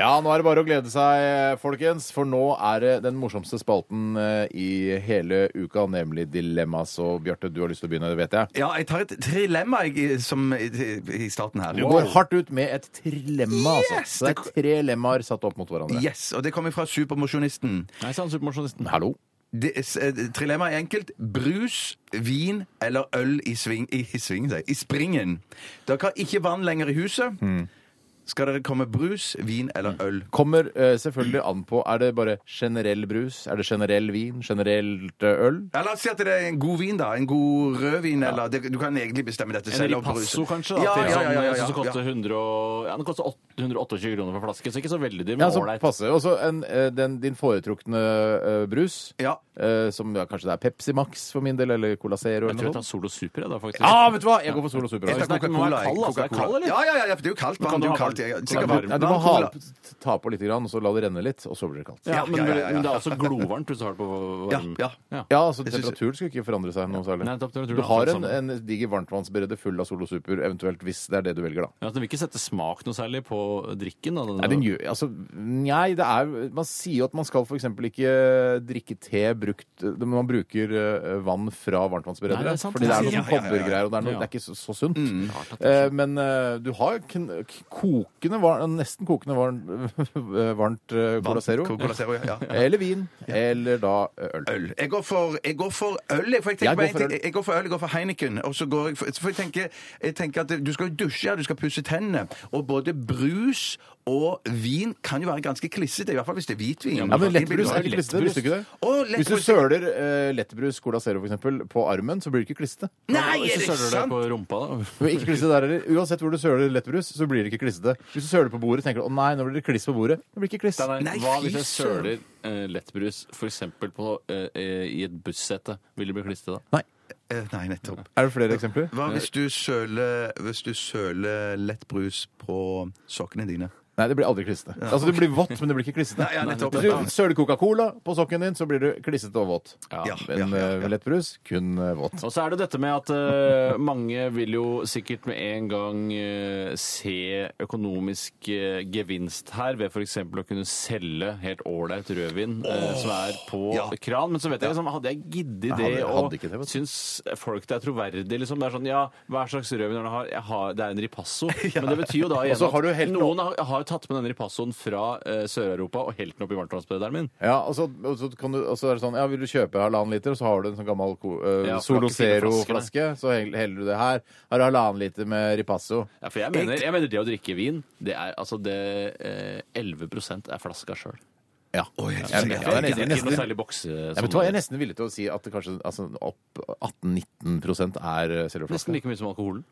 Ja, nå er det bare å glede seg, folkens, for nå er det den morsomste spalten eh, i hele uka, nemlig Dilemma. Så Bjarte, du har lyst til å begynne, det vet jeg. Ja, jeg tar et trilemma jeg, som, i, i starten her. Du går hardt ut med et trilemma, altså. Så det er tre lemmaer satt opp mot hverandre. Yes, og det kommer fra Supermosjonisten. Nei sann, supermosjonisten. Hallo? Det, er- eh, trilemma er enkelt. Brus, vin eller øl i, sving, i, i, svingen, sier jeg, i springen. Dere har ikke vann lenger i huset. Skal dere komme brus, vin eller øl? Kommer eh, selvfølgelig an på Er det bare generell brus? Er det generell vin? Generelt eh, øl? Ja, la oss si at det er en god vin, da. En god rødvin, eller det, Du kan egentlig bestemme dette En selv. og brus. ripasso, kanskje? Da, Ja, til ja, ja, ja, ja, jeg synes det ja, koster 100 og, ja, den koster 828 kroner for flaske, så ikke så veldig dyr, Ja, men så ålreit. passe. Og så en, eh, den- din foretrukne eh, brus. Ja. Eh, som ja, kanskje det er Pepsi Max for min del, eller Cola Zero Jeg eller tror jeg noe tar sånt. Solo Super, jeg, da, faktisk. Ja, vet du hva! Jeg går for Solo Super. Jeg altså. tar kald, altså. Er det kald, eller? Ja, ja, ja, for det er jo kaldt. vann, du det er jo kaldt. sikkert du varm- Nei, du må ha, cola. ta på litt, grann, og så la det renne litt, og så blir det kaldt. Ja, men, ja, ja, ja, men det er også glovarmt hvis du har det på varm. Ja, ja. Ja, altså synes- Temperaturen skal ikke forandre seg noe særlig. Nei, temperaturen Du er har akkurat en, en diger varmtvannsberede full av Solo Super, eventuelt hvis det er det du velger, da. Ja, Den vil ikke sette smak noe særlig på drikken? Da, Nei, den gjør, altså, nei, det er Man sier jo at man skal f.eks. ikke drikke te brukt når man bruker eh, vann fra Nei, varmtvannsberedere. det er sant, fordi det er noe noen er- kobbergreier, og det er, noe, det er ikke så, så sunt. Mm. Eh, men eh, du har kn kokende var, nesten kokende varmt, Cola Zero. Eller vin. Eller da øl. Øl. Jeg går for, jeg går for øl. Jeg, for jeg, Jeg går for øl. jeg går for øl, jeg går for Heineken. Og så går jeg for, for jeg, tenker, jeg tenker at du skal jo dusje, du skal pusse tennene. Og både brus og vin kan jo være ganske klissete, i hvert fall hvis det er hvitvin. Ja, men lettbrus er ikke klissete. Visste du ikke det? Å, Hvis du søler eh, lettbrus Cola Zero for eksempel, på armen, så blir det ikke klissete. Nei, Hvis er du det søler det sant? på rumpa, da. Men ikke klissete der heller. Uansett hvor du søler lettbrus, så blir det ikke klissete. Hvis du søler på bordet, tenker du å nei, nå blir det kliss på bordet. Det blir ikke kliss. Nei, hva fy hvis jeg søren. søler eh, lettbrus f.eks. eh, i et bussete? Vil det bli klissete da? Nei. Eh, Nei, nettopp. Er det flere eksempler? Hva hvis du søler, hvis du søler lettbrus på sokkene dine? Nei, det blir aldri klissete. Altså, det blir vått, men det blir ikke klissete. Nei, ja, nettopp. Hvis du søler Coca-Cola på sokken din, så blir du klissete og våt. Ja, Men ja, ja, eh, ja. lettbrus kun eh, våt. Og så er det dette med at eh, mange vil jo sikkert med en gang eh, se økonomisk eh, gevinst her ved f.eks. å kunne selge helt ålreit rødvin eh, som er på ja. kran. Men så vet jeg liksom, hadde jeg giddet Jeg det, hadde- og hadde ikke det, vet du. syns folk det er troverdig, liksom. Det er sånn ja, hva slags rødvin er det jeg har? Jeg har? Det er en ripasso. Men det betyr jo da Og igjen så har du at helt- noen har, har jo tatt med denne ripassoen fra eh, Sør-Europa og helt den opp i varmtvannsberederen min. Ja, og så, og så, kan du, og så er det sånn Ja, vil du kjøpe halvannen liter, og så har du en sånn gammel ko- eh, Ja, Solo Zero-flaske, så hell- heller du det her. Har du halvannen liter med Ripasso. Ja, for jeg mener, jeg mener det å drikke vin, det er altså det eh, 11% er flaska sjøl. Ja. Oi, jeg- er er ikke noe særlig bokse... Ja, vet du hva, Jeg er nesten villig til å si at det kanskje altså, opp 18-19 er eh, Nesten like mye som alkoholen.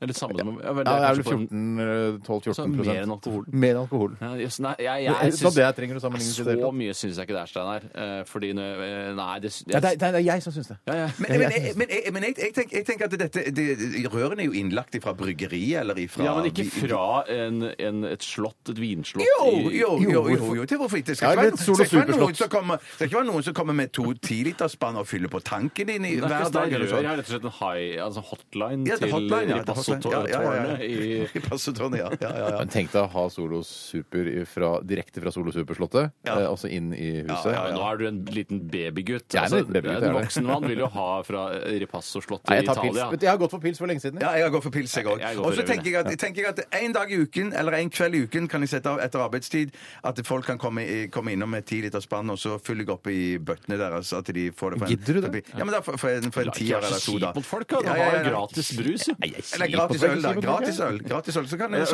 Eller samme som ja, vel, Ja, det er vel kanskje på 14, eh, 12-14 Altså, mer enn alkohol. Mer enn alkohol. Ja, jøss, nei, jeg, jeg, Så syns- det trenger du sammenlignes i det Så mye syns jeg ikke det er, Steinar. Eh, Fordi når- eh, Nei, det, Ja, det, er, det er jeg som syns det. ja, ja. Men, men, jeg- men, jeg- men jeg, jeg, tenker, jeg tenker at dette det, Rørene er jo innlagt fra bryggeri eller ifra ja, men ikke fra en, en, et slott, et vinslott Jo, i- jo, jo, jo, jo, til hvorfor ikke? Det skal Ja, ikke være, skal ikke noen som kommer, det skal ikke være noen som kommer med to tiliterspann og fyller på tanken din i, Det er hver ikke dag. det eller jeg sånn. Jeg har rett og slett en high, altså hotline Ja, det er til hotline, ja, det er Ripasso-tårnet i Ripasso-tårnet, ja. ja, ja, ja. Men tenk deg å ha Solo Super fra, direkte fra Solo Super-slottet, Ja. eh, altså inn i huset. Ja, men nå er du en liten babygutt. Jeg er en Altså, liten babygutt, en jeg er det. voksen mann vil jo ha fra Ripasso-slottet Nei, i jeg tar pils. Italia. Vet du, Jeg har gått for pils for lenge siden. Ja, jeg går for pils, jeg òg. Jeg går for Og så rødvin, tenker jeg, at, tenker at en dag i uken, eller en kveld i uken, kan jeg sette av etter arbeidstid at folk kan komme, i- komme innom med ti liter spann, og så fyller jeg opp i bøttene deres. At de får det for en, Gidder du det? Ja, men da for, for en, for en La ikke tier være eller så to, da. kjip mot folk, da. Du Ja, ja, har jo ja. gratis brus, jo. Eller gratis øl, da. Gratis øl. Gratis øl. Så kan jeg.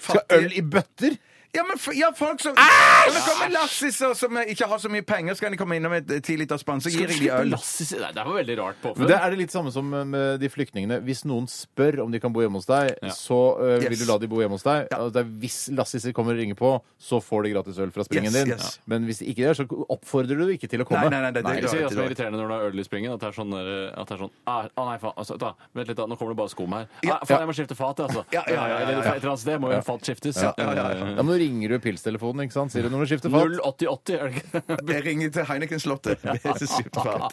Skal øl i bøtter? Ja, men f- ja, folk som ja, men kommer lassiser som ikke har så mye penger, så kan de komme innom med et ti liters spann, så gir jeg de øl. Nei, det var veldig rart Men påfunn. det er det litt samme som med de flyktningene. Hvis noen spør om de kan bo hjemme hos deg, Ja. så øh, vil Yes. du la de bo hjemme hos deg. Ja. Det er hvis lassiser kommer og ringer på, så får de gratis øl fra springen Yes, din. yes. Men hvis de ikke gjør, så oppfordrer du ikke til å komme. Nei, nei, nei, det- det- Jeg det- det er irriterende når du har øl i springen, at det er sånn, der, at det er sånn ah, ah, nei, faen, altså, da, Vent litt, da, nå kommer det bare skum her. Ah, faen, jeg må skifte fat, altså. Ja, ja, ja, ja, ja. Eller et eller annet sted må jo fat skiftes. Ja, ja, ja, ja. Ja, men nå ringer du pilstelefonen, ikke sant? Sier du når du skifter fat? 08080, er det ikke? Jeg ringer til Heineken-slottet. Er.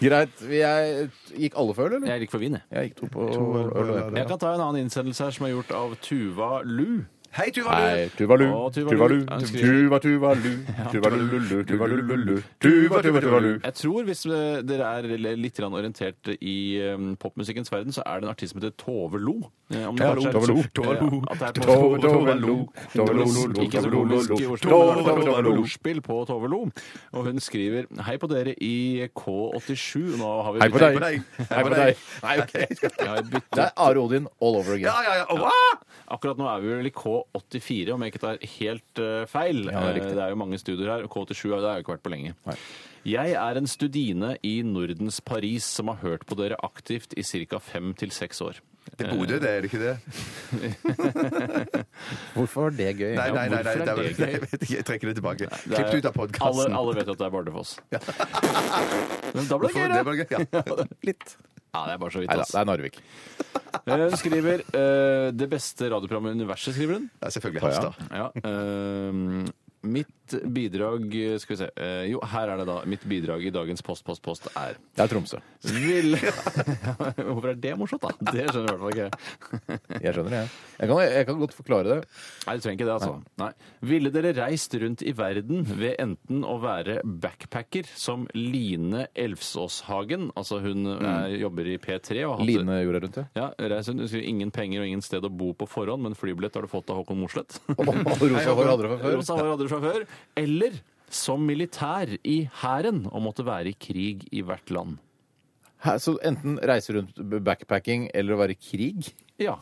Greit. Jeg, gikk alle for øl, eller? Jeg gikk for vin, jeg. Jeg gikk to på øl, og- Jeg kan ta en annen innsendelse her som er gjort av Tuva Lu. Hei, Tuvalu Tuvalu, Tuvalu. Tuvalu, Tuva, Tuvalu, Tuvalululu, Tuvalululu, Tuva, Tuva, Tuvalu. Jeg tror hvis eh, dere er litt orientert i eh, popmusikkens verden, så er det en artist som heter Tove Lo. Tove Lo. Er Tove, Lo, Tove Lo, Ikke så Lo, ordspill, på Tove Lo. Og hun skriver Hei på dere i K87. Nå har vi Hei på deg. Hei på deg. Nei, ok. Det er Are Odin all over again. Ja, ja, ja. Akkurat nå er vi vel i K84, om jeg ikke tar helt eh, feil. Ja, det er riktig. Eh, det er jo mange studier her. og K87 har det har jeg ikke vært på lenge. Jeg er en studine i Nordens Paris som har hørt på dere aktivt i ca. fem til seks år. Det er Bodø, det er det ikke det? Hvorfor var det gøy? Nei, nei, nei, nei, det er- det gøy? jeg vet ikke, jeg trekker det tilbake. Det er- Klipp det ut av Alle, podkasten. alle vet at det er Bardufoss. Men da ble det gøy, da. ja. Litt. Ja, det er bare så vidt. Nei da, ass. det er Narvik. Eh, Hun skriver eh, 'Det beste radioprogrammet i universet', skriver hun. Det er selvfølgelig Harstad. Ja, eh, mitt bidrag Skal vi se eh, Jo, her er det da. Mitt bidrag i dagens Post, post, post er Det er Tromsø. Vil Hvorfor er det morsomt, da? Det skjønner jeg i hvert fall ikke. Jeg skjønner det. Jeg kan, jeg kan godt forklare det. Nei, du trenger ikke det, altså. Nei. Ville dere reist rundt i verden ved enten å være backpacker som Line Elfsåshagen, altså hun er, jobber i P3 og har hatt Line gjorde rundt det. ja, reist rundt. Hun skriver ingen penger og ingen sted å bo på forhånd, men flybillett har du fått av Håkon Mosleth. Rosa hår hadde det fra før. Rosa hår hadde du fra. Eller som militær i hæren og måtte være i krig i hvert land. Hæ, Så enten reise rundt backpacking eller å være i krig? Ja.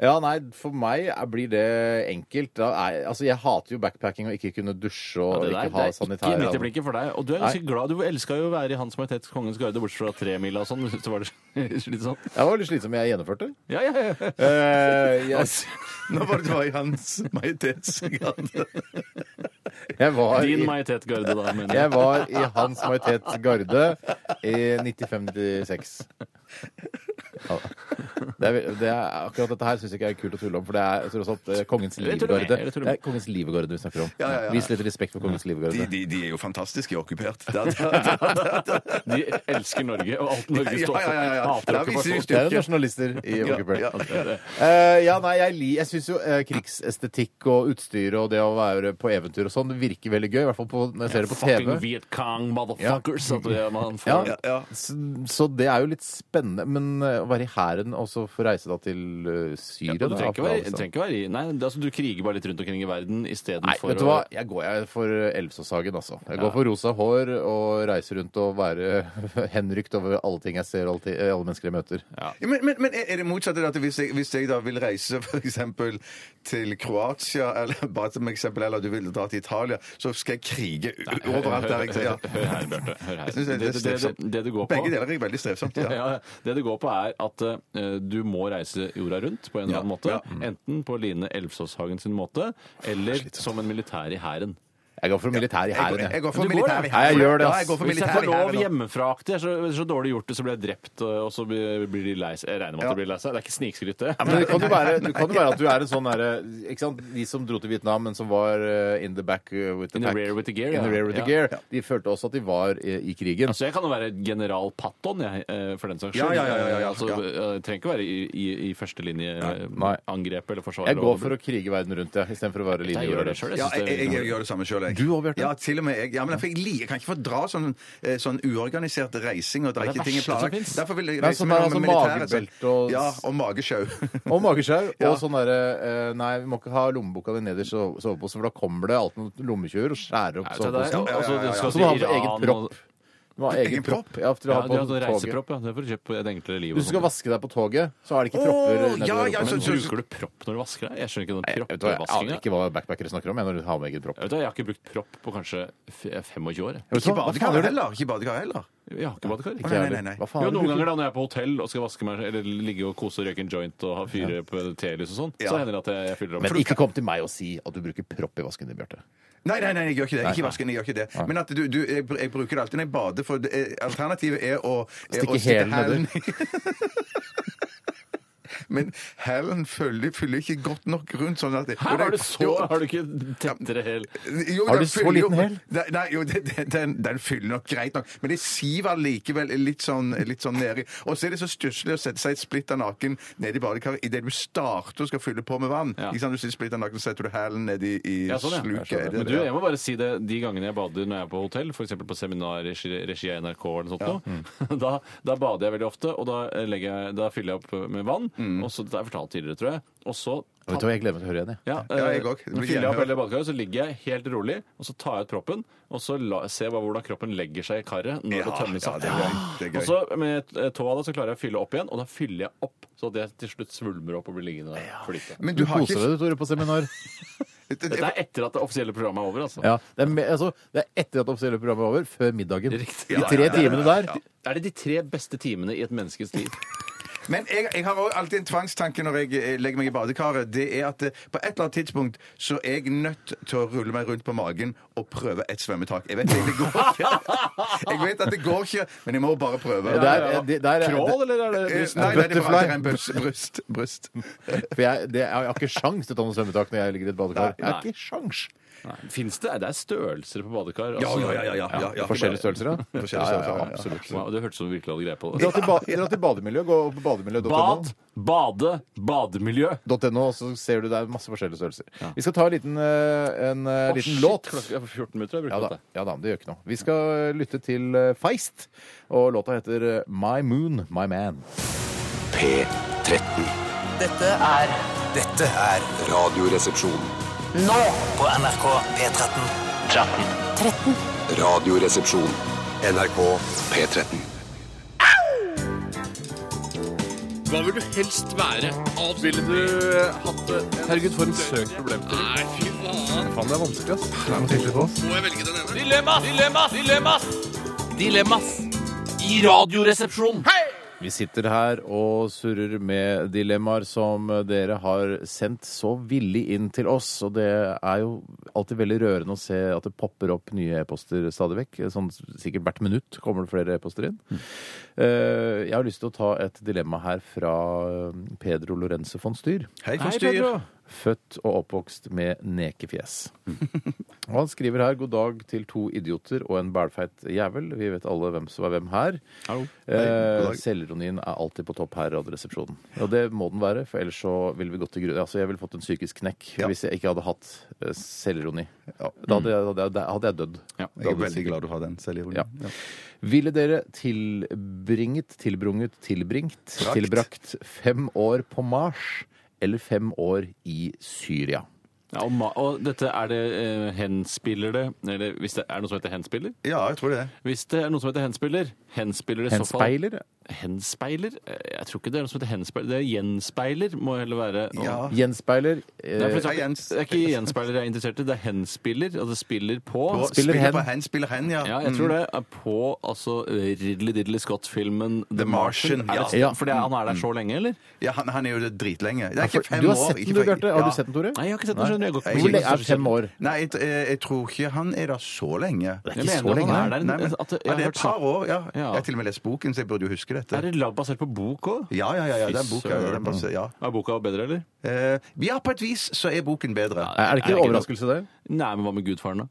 Ja, nei, for meg er- blir det enkelt. Da er, altså, jeg hater jo backpacking og ikke kunne dusje og det der, ikke det ha er ikke sanitære midt i blikket for deg. Og du er ganske glad. Du elska jo å være i Hans Majestets Kongens Garde, bortsett fra tremila og sånn. Så var det litt sånn. Jeg var litt slitsom, jeg gjennomførte. Ja, ja, ja. Eh, jeg, Nå var det du var i Hans Majestetsgarde. jeg, var Din i, Majestet Garde, da, mener jeg jeg. var i Hans Majestets Garde i 95-96. Ja. Det er, det er, akkurat dette her syns jeg ikke er kult å tulle om, for det er tross alt eh, kongens livgarde. Det er kongens livgarde vi snakker om. Ja, ja, ja. Vis litt respekt for kongens De, livgarde. de, de er jo fantastiske i da, da, da. De elsker Norge, og alt Norge står for. ja, ja, ja. Hater viser okkupasjon. Det er jo nasjonalister i Ja, okkupert. ja. Eh, ja, nei, jeg, li- jeg syns jo eh, krigsestetikk og utstyr og det å være på eventyr og sånn, virker veldig gøy. I hvert fall på, når jeg ser det på Fucking TV. Viet Cong, motherfuckers. At det, man får. ja. Så, så det er jo litt spennende. Men eh, være i hæren og så få reise da til eh, Syria. Ja, du trenger ikke være, trenger ikke være i Nei, det, er altså, du kriger bare litt rundt omkring i verden Nei, å vet du hva? Jeg går jeg for Elvsåshagen, altså. Jeg går for rosa hår og reiser rundt og være henrykt over alle ting jeg ser alle, alle mennesker jeg møter. Ja, Men, men, men er det motsatt? At hvis jeg, hvis jeg da vil reise for eksempel til Kroatia, eller bare som eksempel, eller du vil dra til Italia, så skal jeg krige overalt der jeg ja. Hør her, Bjarte. Hør her. Det, Det, er det, det, det du går på Begge deler er veldig strevsomt. Ja. ja, det du går på, er at eh, du må reise jorda rundt på en eller annen måte. ja. Enten på Line Elvsåshagen sin måte, eller som en militær i hæren. Jeg går for militær i hæren, jeg jeg. går for Du går, militær ja. i Nei, jeg gjør det, Ja, ass. jeg går for Hvis jeg militær får i lov hæren nå. hjemmefra-aktig, så, så dårlig gjort det, så blir jeg drept, og så blir blir de lei seg. Jeg regner med at de blir lei seg. Det er ikke snikskryt, det. Men det kan jo være, det kan jo være at du er en sånn derre Ikke sant? De som dro til Vietnam, men som var eh, in the back uh, with the In the pack. rear with the gear, In the ja. rear with the Ja. gear. De følte også at de var i, i krigen. Altså, jeg kan jo være general Patton, jeg, eh, for den saks Ja, skyld. ja, ja, ja, ja, Altså. Jeg trenger ikke være i, i, i Nei. angrep eller forsvar. Jeg går for å krige verden rundt, jeg, istedenfor å være. Jeg gjør det linjejorder. sjøl. Ja, jeg, jeg, jeg gjør det samme sjøl, jeg. Du òg, Bjarte? Ja, til og med jeg. Ja, men jeg, liker, jeg kan ikke fordra sånn, eh, sånn uorganisert reising og det er ikke ting jeg finnes. Derfor vil jeg reise med er altså militæret. sånn. magebelte og- Ja, og magesjau. Og magesjau. Ja. Og sånn derre eh, Nei, vi må ikke ha lommeboka di nederst i soveposen, for da kommer det alltid noen lommetjuver og skjærer opp Nei, det er- soveposen. altså, du skal Så til du har på Iran egen og- propp. Du må ha egen Egen propp? Ja, du har Ja, du har sånn toget. reisepropp, ja. Det er for å kjøpe et enklere liv. og Hvis du skal sånt. vaske deg på toget, så er det ikke Åh, propper ja, ja, så- Men bruker du propp når du vasker deg? Jeg skjønner ikke den Nei, vet hva, Jeg aner proppvaskinga. ikke hva backpackere snakker om jeg, når du har med egen propp. Jeg, vet, hva, jeg har ikke brukt propp på kanskje f- 25 år. jeg. Vet Ikke badekar heller. Ikke badekar heller. Jeg har ikke badekar. Ikke Nei, jeg nei, heller. nei. Hva faen Jo, noen ganger da når jeg er på hotell og skal vaske meg, eller ligge og kose og røyke en joint og ha fyre på telys og sånn, så hender det at jeg, jeg fyller opp. Men ikke kom til meg og si at du bruker propp i vasken din, Bjarte. Nei, nei, nei, jeg gjør ikke det. Ikke vasken, jeg gjør ikke det. Men at du, du, jeg, jeg bruker det alltid når jeg bader, for det, er- alternativet er å er å stikke hælen Men hælen fyller, fyller ikke godt nok rundt sånn at det, Her har du så Jo, Har du ikke tettere hæl? Jo, Har den du så fyller jo- liten hæl? Nei, nei, jo, det- det- den, den fyller nok greit nok. Men det siver likevel litt sånn, litt sånn nedi. Og så er det så stusslig å sette seg splitter naken nedi badekaret idet du starter og skal fylle på med vann. Ja. Ikke sant? Du sitter splitter naken, så setter du hælen nedi i Ja, sånn, ja. sluket. Er det Men du, det? jeg må bare si det de gangene jeg bader når jeg er på hotell, f.eks. på seminar i regi regi av NRK eller noe sånt, noe, da, da bader jeg veldig ofte, og da, legger jeg, da fyller jeg opp med vann. Og så, det har jeg fortalt tidligere, tror jeg. Og så Vet du hva, Jeg gleder meg til å høre igjen. jeg. ja, Ja, jeg eh, òg. Det blir fyller jeg opp hele badekaret, så ligger jeg helt rolig, og så tar jeg ut proppen, og så la, ser jeg bare hvordan kroppen legger seg i karet når det tømmes ja, opp. det er gøy. Det er gøy. Og så med eh, tåa da, så klarer jeg å fylle opp igjen, og da fyller jeg opp så det til slutt svulmer opp og blir liggende der og flyte. Men Du du har koser ikke deg, du, Tore, på seminar. Dette er etter at det offisielle programmet er over, altså. Ja, det, er me, altså, det er etter at det offisielle programmet er over, før middagen. Riktig. De tre timene der. Er det de tre beste timene i et menneskes liv? Men jeg, jeg har også alltid en tvangstanke når jeg eh, legger meg i badekaret. Det er at eh, på et eller annet tidspunkt så er jeg nødt til å rulle meg rundt på magen og prøve et svømmetak. Jeg vet det, det går ikke. Jeg vet at det går ikke, men jeg må bare prøve. Det er, det, er, Crawl, eller er det Eh. Nei, nei, det er bare Butterfly. det er en bryst. Bryst. bryst. For jeg, det, jeg har ikke sjans til å ta noe svømmetak når jeg ligger i et badekar. Jeg har ikke sjans. Fins det? Det er størrelser på badekar. Ja, altså. ja, ja, ja, ja, ja, ja. Forskjellige størrelser, ja. Forskjellige Ja, ja, størrelser, ja, ja. absolutt. Wow, det hørtes ut som du virkelig hadde greie på det. Dra til, ba, dra til bademiljø. Gå på bademiljø.no. Bad, bade, bademiljø. .no, og så ser du det er masse forskjellige størrelser. Vi skal ta en liten, eh, en eh, liten låt. klokka er 14 minutter. Jeg Ja brukte da, det. ja da, det gjør ikke noe. Vi skal lytte til eh, Feist, og låta heter eh, My Moon, My Man. P13. Dette er Dette er Radioresepsjon. Nå på NRK P13. 13. 13. Radioresepsjon. NRK P13. Hva vil du helst være? Ville du hatt det? Herregud, for en søk problemstilling. Nei, fy faen. Faen, det er vanskelig, ass. Må jeg velge den ene? Dilemmas! Dilemmas! Dilemmas! Dilemmas i radioresepsjonen. Vi sitter her og surrer med dilemmaer som dere har sendt så villig inn til oss. Og det er jo alltid veldig rørende å se at det popper opp nye e-poster stadig vekk. Sånn sikkert hvert minutt kommer det flere e-poster inn. Mm. Jeg har lyst til å ta et dilemma her fra eh, Pedro Lorenzo von Styr. Hei, Hei. Pedro. Født og oppvokst med nekefjes. Og han skriver her 'God dag til to idioter og en bælfeit jævel'. Vi vet alle hvem som er hvem her. Hallo. Eh, Selvironien er alltid på topp her i Radioresepsjonen. Og det må den være, for ellers så ville vi gått til grunn. Altså, jeg ville fått en psykisk knekk hvis jeg ikke hadde hatt eh, selvironi. Da hadde jeg, hadde, jeg, hadde jeg dødd. Ja. Jeg er veldig glad du har den selvironien. Ja. Ville dere tilbringet, tilbrunget, tilbringt, Brakt. tilbrakt fem år på Mars eller fem år i Syria? Ja, og, ma- og dette er det eh, henspiller det Eller hvis det er noe som heter henspiller? Ja, jeg tror det. Hvis det er noe som heter henspiller, henspiller det i så fall Henspeiler? Henspeiler? Eh, Jeg tror ikke det er noe som heter henspeiler. Det er gjenspeiler, må heller være. Og- Ja. Gjenspeiler? Nei, for Jens. det er ikke gjenspeiler jeg er interessert i, det er henspiller. Altså spiller på. Og Spiller hen. på hen, spiller hen, ja. Ja, jeg tror det er på altså, Ridley Diddley Scott-filmen The, The Martian, Er det, ja. For han er der så lenge, eller? Ja, han, han er jo det dritlenge. Det er ikke fem du har år. sett ikke den, du, for- Bjarte? Har Ja. du sett den, Tore? Nei, jeg har ikke sett den. Skjønner du. Jeg går ikke Hvor lenge er fem år? Nei, jeg, jeg, jeg tror ikke han er der så lenge. Det er ikke så lenge. han er der. Nei, men, at det- jeg ja, har det er hørt et par år, ja. Ja. Jeg har til og med lest boken, så jeg burde jo huske dette. Er det lag basert på bok òg? Ja, ja, ja. ja. Det er boka. Den basert, ja. Er boka bedre, eller? Eh, ja, på et vis så er boken bedre. Er det ikke en overraskelse der? Nei, men hva med Gudfaren, da?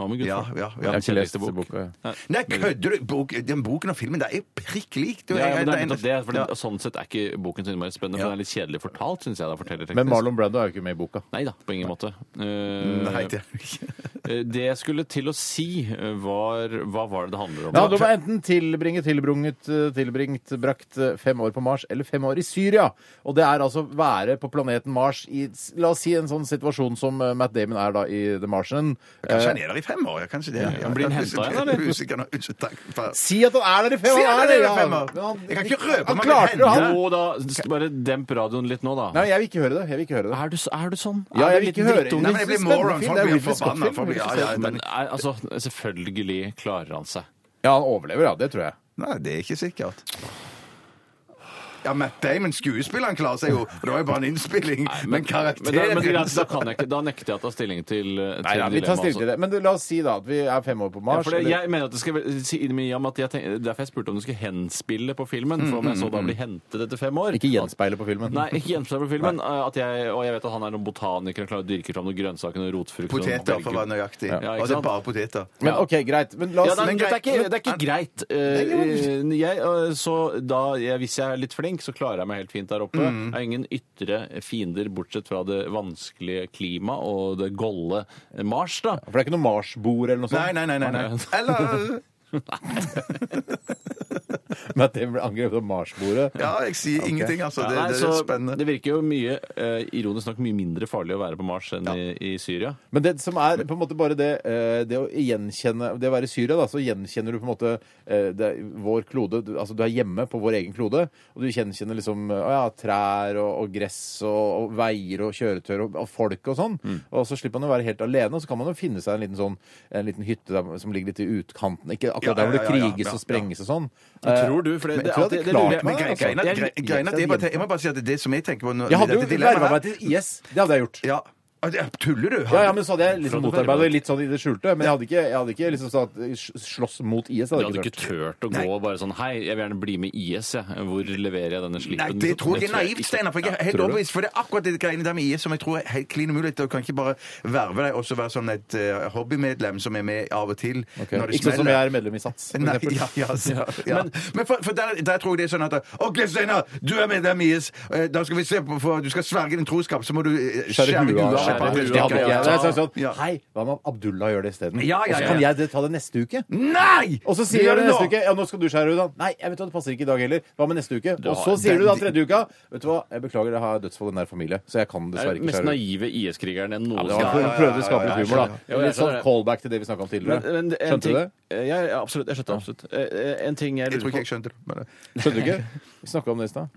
Hva med Ja, ja, ja, Jeg har ikke lest boka. ja. Nei, kødder du? Bok, den boken og filmen, det er prikk likt. Ja, ja, men det er nettopp det, for ja. Sånn sett er ikke boken så innmari spennende, for den er litt kjedelig fortalt, syns jeg. da. Men Marlon Brando er jo ikke med i boka. Nei da, på ingen måte. Uh, Nei, det er ikke det jeg skulle til å si, eh, var Hva var det det handler om? Ja, Du må enten tilbringe, tilbrunget, eh, tilbringt, brakt eh, fem år på Mars eller fem år i Syria. Og det er altså være på planeten Mars i la oss si en sånn situasjon som eh, Matt Damon er da i The Martian. Kanskje Eh, han er der i fem år? Kanskje det. Ja, blir han hentet igjen, eller? Unnskyld, takk. Si at han er der i fem Si år! at han er der i fem år. Jeg kan ikke røpe om han klarte det, han! Jo da, bare demp radioen litt nå, da. Nei, jeg vil ikke høre det. Jeg vil ikke høre det. Er du, er du sånn? Ja, jeg vil ikke høre det. Nei, men jeg blir moron. Folk blir forbanna. Blir- Ja, ja, Men er, altså, selvfølgelig klarer han seg. Ja, han overlever, ja. Det tror jeg. Nei, det er ikke sikkert. Ja, Matt Damon, skuespilleren, klarer seg jo. Det var jo bare en innspilling. men, men, da, karakteren men da, da, kan jeg ikke, da nekter jeg å ta stilling til, til Nei, ja, vi tar stilling til det. Men du, la oss si da at vi er fem år på Ja, Mars. for det, jeg mener at det skal si om at jeg tenk, Derfor jeg spurte om du skulle henspille på filmen. For om jeg så da blir hentet etter fem år Ikke gjenspeile på filmen. Nei, ikke gjenspeile på filmen. At jeg, og jeg vet at han er noen botaniker og klarer å dyrke fram noen grønnsaker og rotfrukter. Poteter, for å være nøyaktig. Ja, Og det er bare poteter. Men OK, greit. Men la Ja, oss det, er, Men det, er ikke, det er ikke greit. Uh, jeg, eh, så da, jeg, hvis jeg er litt flink, så klarer jeg meg helt fint der oppe. Mm. Jeg har ingen ytre fiender bortsett fra det vanskelige klimaet og det golde Mars, da. For det er ikke noe Mars-bord eller noe sånt? Nei, nei, nei. nei, nei. Eller Men at det ble angrepet av Mars-bordet? Ja, jeg sier ingenting, altså. Det, Nei, det er spennende. det virker jo mye, eh, ironisk nok, mye mindre farlig å være på Mars enn i, i Syria. Men det som er på en måte bare det, eh, det å gjenkjenne Det å være i Syria, da, så gjenkjenner du på en måte eh, det, er vår klode du, Altså du er hjemme på vår egen klode, og du gjenkjenner liksom eh, å ja, trær og, og gress og, og veier og kjøretøyer og, og folk og sånn. Og så slipper man å være helt alene, og så kan man jo finne seg en liten sånn en liten hytte der, som ligger litt i utkanten. Ikke akkurat Ja, der hvor det ja, ja, ja, kriges ja, og sprenges og sånn. Tror du? For det, det, det, hadde det, lurer jeg- Men meg, gre- altså. greina, Jeg- er bare, jeg må bare si at det som jeg tenker på nå- Jeg hadde jo verva meg til IS. Det hadde jeg gjort. Ja. Det- Tuller du? Ja, ja, men så hadde jeg liksom motarbeidet litt sånn i det skjulte. Men jeg hadde ikke, jeg hadde ikke liksom sagt slåss mot IS. Du Hadde hadde ikke tørt å gå og bare sånn Hei, jeg vil gjerne bli med IS, jeg. Hvor leverer jeg denne slippen? Nei, det tror jeg er naivt. Steinar. For jeg er helt overbevist. For det er akkurat det greiene der med IS som jeg tror er helt klin umulig. Du kan ikke bare verve deg og så være sånn et uh, hobbymedlem som er med av og til okay. når det Ikke sånn som jeg er medlem i SATS. for Nei, ja, ja, så, ja. Men, for, for der, der tror jeg det er sånn at OK, Steinar, du er medlem i IS. Eh, Da skal vi se på For du skal sverge din troskap, så må du eh, Skjære huet skjære huet av hadde. Det er sånn, sånn, Ja. Hei, hva med at Abdullah gjør det isteden? Ja, ja, Og så kan jeg det- ta det neste uke? Nei! Og så sier gjør du det neste nå. uke ja, nå skal du skjære huet. da. Nei, jeg vet hva, det passer ikke i dag heller. Hva med neste uke? Og så sier du da tredje uka Vet du hva, jeg beklager, jeg har dødsfall i nær familie, så jeg kan dessverre ikke mest skjære huet. naive IS-krigeren Ja, noensinne det var for Ja, å ja, prøve å skape ja, litt humor, da. ja, ja. Litt sånn Ja, callback til det vi snakka om tidligere. Men, men en Skjønte du ting, det? Ja, ja, absolutt. Jeg skjønte absolutt. Eh, En ting jeg Jeg tror lurer ikke på jeg skjønte det. men- Skjønte du ikke? Vi snakka om det i stad.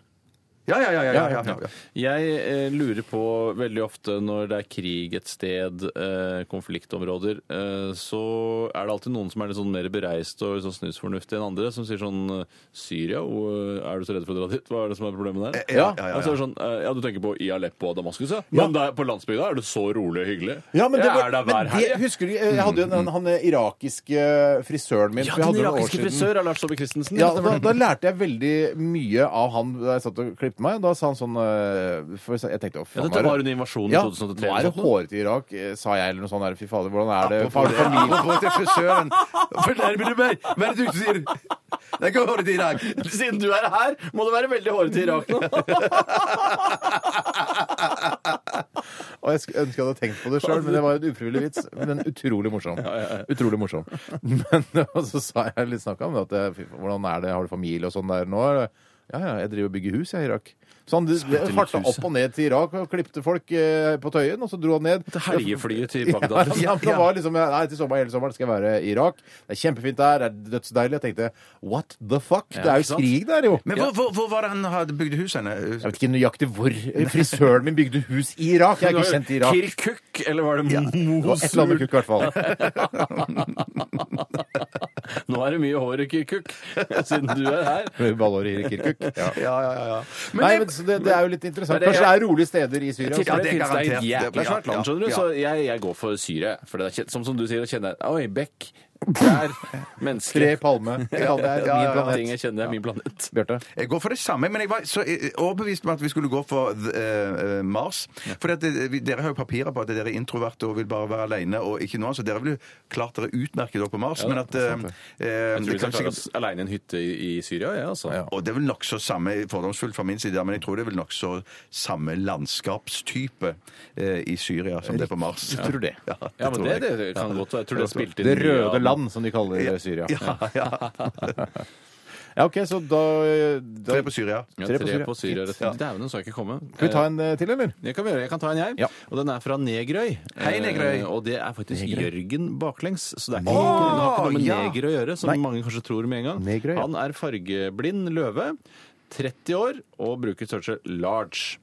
Ja, ja, ja. ja, ja, ja. Jeg eh, lurer på veldig ofte når det er krig et sted, eh, konfliktområder, eh, så er det alltid noen som er litt sånn mer bereist og sånn snusfornuftig enn andre, som sier sånn eh, Syria, og, er du så redd for å dra dit? Hva er det som er problemet der? Ja, ja, ja, ja. sånn, eh, ja, du tenker på i Aleppo og Damaskus, ja? Men der på landsbygda er det så rolig og hyggelig. Ja, men det jeg er der hver helg. husker du, jeg hadde jo den, han irakiske frisøren min. Ja, den irakiske frisør er Lars Saabye Christensen. Ja, da, da lærte jeg veldig mye av han da jeg satt og klippet klippet meg. Da sa han sånn eh, for Jeg tenkte å, Ja, faen dette var under invasjonen i ja, 2003 Nå er eller det sånt, hårete i Irak, eh, sa jeg, eller noe sånt. Der. Fy fader, hvordan er det? Har du familie? Apropos til frisøren. Fornærmer du meg? Hva er det du sier? Det er ikke håret i dag. Siden du er her, må det være veldig hårete i Irak nå. Og jeg sk- ønsker jeg hadde tenkt på det sjøl, men det var en ufrivillig vits. Men utrolig morsom. Utrolig morsom. Men og så sa jeg litt snakka om det, at jeg, fy faen, hvordan er det, har du familie og sånn der nå? Ja, ja, jeg driver og bygger hus, jeg, i Irak. Så han farta opp og ned til Irak og klipte folk eh, på Tøyen, og så dro han ned. Til helgeflyet til Ja, Bagdad. ja, men det var liksom, Nei, til sommeren, hele sommeren skal jeg være i Irak. Det er kjempefint der, det er dødsdeilig. Jeg tenkte what the fuck? det er jo krig der, jo. Men hvor, hvor, hvor var det han hadde bygd hus henne? Jeg vet ikke nøyaktig hvor. Frisøren min bygde hus i Irak. Jeg er ikke kjent i Irak. Kirkuk, eller var det Det var Mosul? et eller annet kukk, i hvert fall. Nå er det mye hår i Kirkuk, siden du er her. Ballhår i Kirkuk. Ja. Ja, ja, ja. Men, Nei, men så det, det er jo litt interessant. Men det- Kanskje det er rolige steder i Syria? Ja, så- det, det er finnes det er garantert. svært land, skjønner du. Så jeg, jeg går for Syria. For det er, som, som du sier, da kjenner jeg Oi, Beck. Der. Mennesker. Tre palme. Det er min Ting planet. jeg kjenner, det er min planet. Bjarte? Jeg går for det samme, men jeg var så eh, overbevist om at vi skulle gå for eh, eh, Mars. For eh, dere har jo papirer på at dere er introverte og vil bare være alene og ikke noe annet, så dere vil jo klart dere utmerket dere på Mars. Ja, men at det eh, Jeg tror vi det skal kan klare oss alene i en hytte i, i Syria, jeg, altså. Ja. Og det er vel nokså samme fordomsfullt fra min side, men jeg tror det er vel nokså samme landskapstype eh, i Syria som det er på Mars. Jeg tror det. Ja, Ja, men tror det, det kan godt være. Jeg tror det er spilt inn Det røde av- land, som de kaller Syria. Ja, ja. Ja, OK, så da, da Tre på Syria. Ja, Tre tre på Syria. på Syria. Fint. rett. Dæven, så jeg ikke komme. Skal vi ta en eh, til, eller? Jeg kan, gjøre, jeg kan ta en, jeg. Ja. Og den er fra Negerøy. Hei, Negerøy. Eh, og det er faktisk Negrøy. Jørgen baklengs. Så det, er ikke, oh, det har ikke noe med ja. neger å gjøre, som Nei. mange kanskje tror med en gang. Negrøy, ja. Han er fargeblind løve, 30 år, og bruker størrelse large.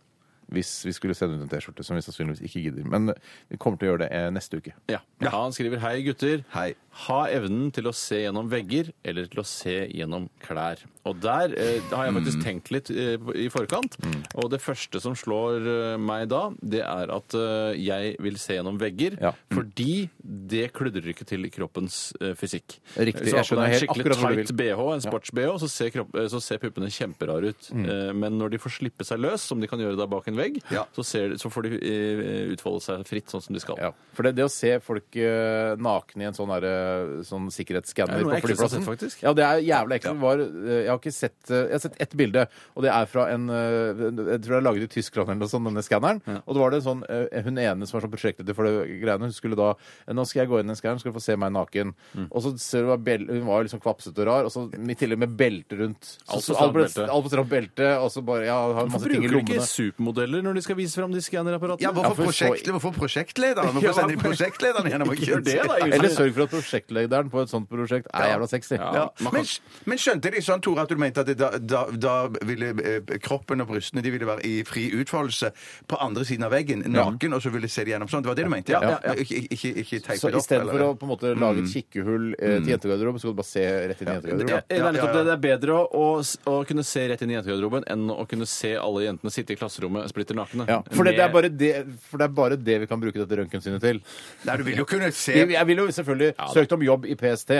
Hvis vi skulle sende ut en T-skjorte, som vi sannsynligvis ikke gidder. Men vi kommer til å gjøre det eh, neste uke. Ja. Han skriver hei, gutter. Hei. Ha evnen til å se gjennom vegger eller til å se gjennom klær. Og der eh, har jeg faktisk tenkt litt eh, i forkant. Og det første som slår eh, meg da, det er at eh, jeg vil se gjennom vegger. Ja. Fordi det kludrer ikke til kroppens eh, fysikk. Riktig, Så jeg skjønner det er en helt skikkelig akkurat hvor du tight vil. BH, en sports-BH, så, ser kropp- eh, så ser puppene kjemperare ut. Mm. Eh, Men når de får slippe seg løs, som de kan gjøre da bak en vegg, så, ser, så får de eh, utfolde seg fritt sånn som de skal. Ja, for det, det å se folk eh, nakne i en sånn, der, sånn Det sikkerhetsskanner er på flyplassen faktisk. Ja, det er jævlig ekkelt. Det var, eh, Jeg har ikke sett eh, Jeg har sett ett bilde, og det er fra en eh, Jeg tror det er laget i Tyskland eller noe sånt, denne skanneren. Og det var det en sånn eh, Hun ene som var sånn prosjektleder for det greiene, hun skulle da Nå skal jeg gå inn i den skanneren, skal du få se meg naken. Mm. Og så ser du hva bel, Hun var liksom kvapsete og rar, og så i tillegg med belte rundt. Alt på stram stramt belte. alt på stramt belte, og så bare Ja, har masse Hvorfor ting i bruker du ikke lommene. supermodeller når de skal vise fram de skannerapparatene? Ja, hvorfor, for så- prosjekt, hvorfor prosjektlederen? Hvorfor Ja, sender de prosjektlederen gjennom? Gjør det, da. Eller sørg for at prosjektlederen på et sånt prosjekt er jævla sexy. Ja. Ja. man Men, kan- men skjønte de sånn, Tore, at du mente at det da, da, da ville eh, kroppen og brystene de ville være i fri utfoldelse på andre siden av veggen, naken, og så ville de se det gjennom sånn? Det var det du mente? Ja, ja, ja. Ikke, ikke, ikke teipe Så det opp? istedenfor å eller? på en måte lage et kikkehull eh, til jentegarderoben, så skal du bare se rett inn i Ja, jentegarderoben. det er nettopp ja, ja. det. Det er bedre å, å, å kunne se rett inn i jentegarderoben enn å kunne se alle jentene sitte i klasserommet splitter nakne. Ja, for, det, det er Med- bare det, for det er bare det vi kan bruke dette røntgensynet til. Nei, du vil jo kunne se Jeg, jeg ville jo selvfølgelig søkt om jobb i PST.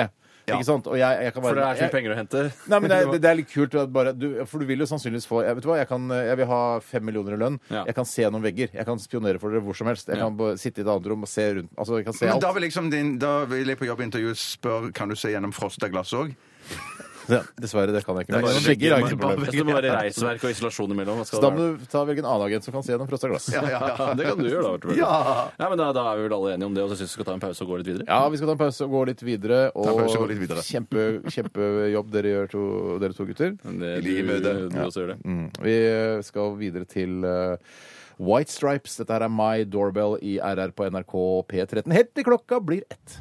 Ikke sant? Og jeg, jeg kan bare, For det er så mye jeg- penger å hente. Nei, men det er, det er litt kult. at Bare, du, for du vil jo sannsynligvis få jeg, vet du hva, jeg, kan, jeg vil ha fem millioner i lønn. Ja. Jeg kan se gjennom vegger. Jeg kan spionere for dere hvor som helst. Jeg Ja. kan bare sitte i et annet rom og se rundt. Altså, jeg kan se Men alt. da vil, liksom din, da vil jeg på jobbintervju spørre kan du se gjennom frosta glass òg. Ja, dessverre, det kan jeg ikke. Det Men bare skjegger er ikke noe problem. Det må være reisverk og isolasjon imellom. Så da må du ta velge en annen agent som kan se gjennom frosta glass. Ja, ja, ja. Det kan du gjøre, da. Ja. Ja, men da, da er vi vel alle enige om det, og så syns vi skal ta en pause og gå litt videre. Ja, vi skal ta en pause og gå litt videre. Og og litt videre. Kjempe, kjempejobb dere gjør, to, dere to gutter. Det, I like måte. du, du også gjør det. Mm. Vi skal videre til uh, White Stripes. Dette her er My Doorbell i RR på NRK P13. Helt til klokka blir ett.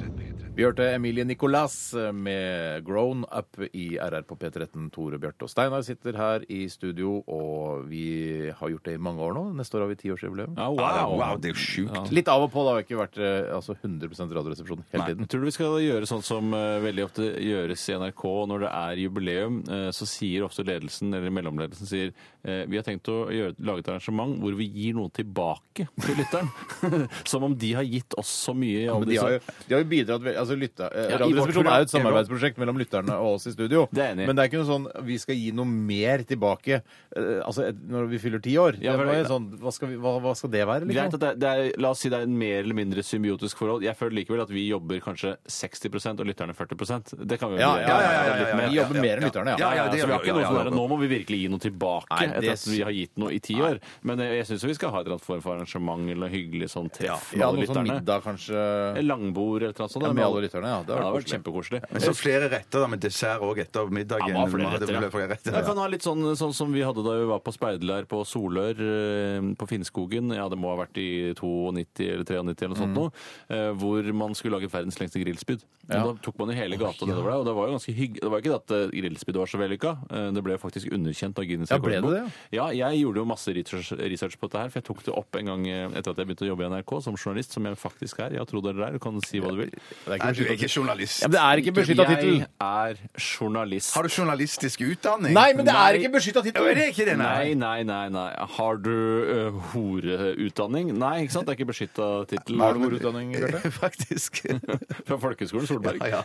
Vi hørte Emilie Nicolas med Grown Up i RR på P13. Tore Bjarte og Steinar sitter her i studio, og vi har gjort det i mange år nå. Neste år har vi tiårsjubileum. Ja, Wow, wow, det er jo sjukt. Litt av og på. Det har ikke vært eh, altså 100% Radioresepsjon hele tiden. tror du vi skal gjøre sånn som uh, veldig ofte gjøres i NRK når det er jubileum. Uh, så sier ofte ledelsen, eller mellomledelsen sier uh, vi har tenkt å gjøre, lage et arrangement hvor vi gir noe tilbake til lytteren. som om de har gitt oss så mye. Ja, Men de har, jo, de har jo bidratt altså altså lytter, eh, Ja, Radioresepsjonen er jo et samarbeidsprosjekt mellom lytterne og oss i studio. Det er enig. Men det er ikke noe sånn vi skal gi noe mer tilbake eh, altså et, når vi fyller ti år. Ja, det var jo sånn, hva, skal vi, hva, hva skal det være? Greit Liksom? at det, det er, La oss si det er en mer eller mindre symbiotisk forhold. Jeg føler likevel at vi jobber kanskje 60% og lytterne 40% Det kan vi Ja, vel ja, ja, ja, ja, ja. Vi jobber mer enn lytterne, ja. Ja, ja, det så vi har gjør vi, ikke noe ja, sånn der, ja. Nå må vi virkelig gi noe tilbake Nei, etter det- at vi har gitt noe i ti år. Men jeg, jeg syns vi skal ha et eller annet form for arrangement eller hyggelig sånn treff med Ja, alle noe sånn lytterne. middag, kanskje. Langbord eller noe sånt. Da, med alle lytterne, ja. Det Det har hadde vært kjempekoselig. Men så flere retter, da, med dessert òg etter middagen. Ja, man har flere Man hadde retter, ja. flere retter, Jeg ja. kan ha litt sånn, sånn som vi hadde da vi var på speiderleir på Solør eh, på Finnskogen. Ja, det må ha vært i 92 eller 93 eller noe sånt noe. eh, Hvor man skulle lage verdens lengste grillspyd. Ja. Da tok man jo hele gata nedover der, og det var jo ganske hygg... Det var ikke det at eh, grillspydet var så vellykka. eh, Det ble faktisk underkjent av Guinness Ja, ble det rekordbok. det, Ja, jeg gjorde jo masse research, research på dette her, for jeg tok det opp en gang eh, etter at jeg begynte å jobbe i NRK som journalist, som jeg faktisk er. Ja, tro det eller ei, du kan si hva du vil. Det er Nei, du er ikke journalist. Ja, men det er ikke beskytta tittel. Jeg er journalist. Har du journalistisk utdanning? Nei, men det er ikke beskytta tittel! det er ikke det, Nei, nei, nei. nei. Har du uh, horeutdanning? Nei, ikke sant? Det er ikke beskytta tittel. Har du horeutdanning, Bjarte? Faktisk. Fra Folkehøgskolen Solberg. Ja, ja.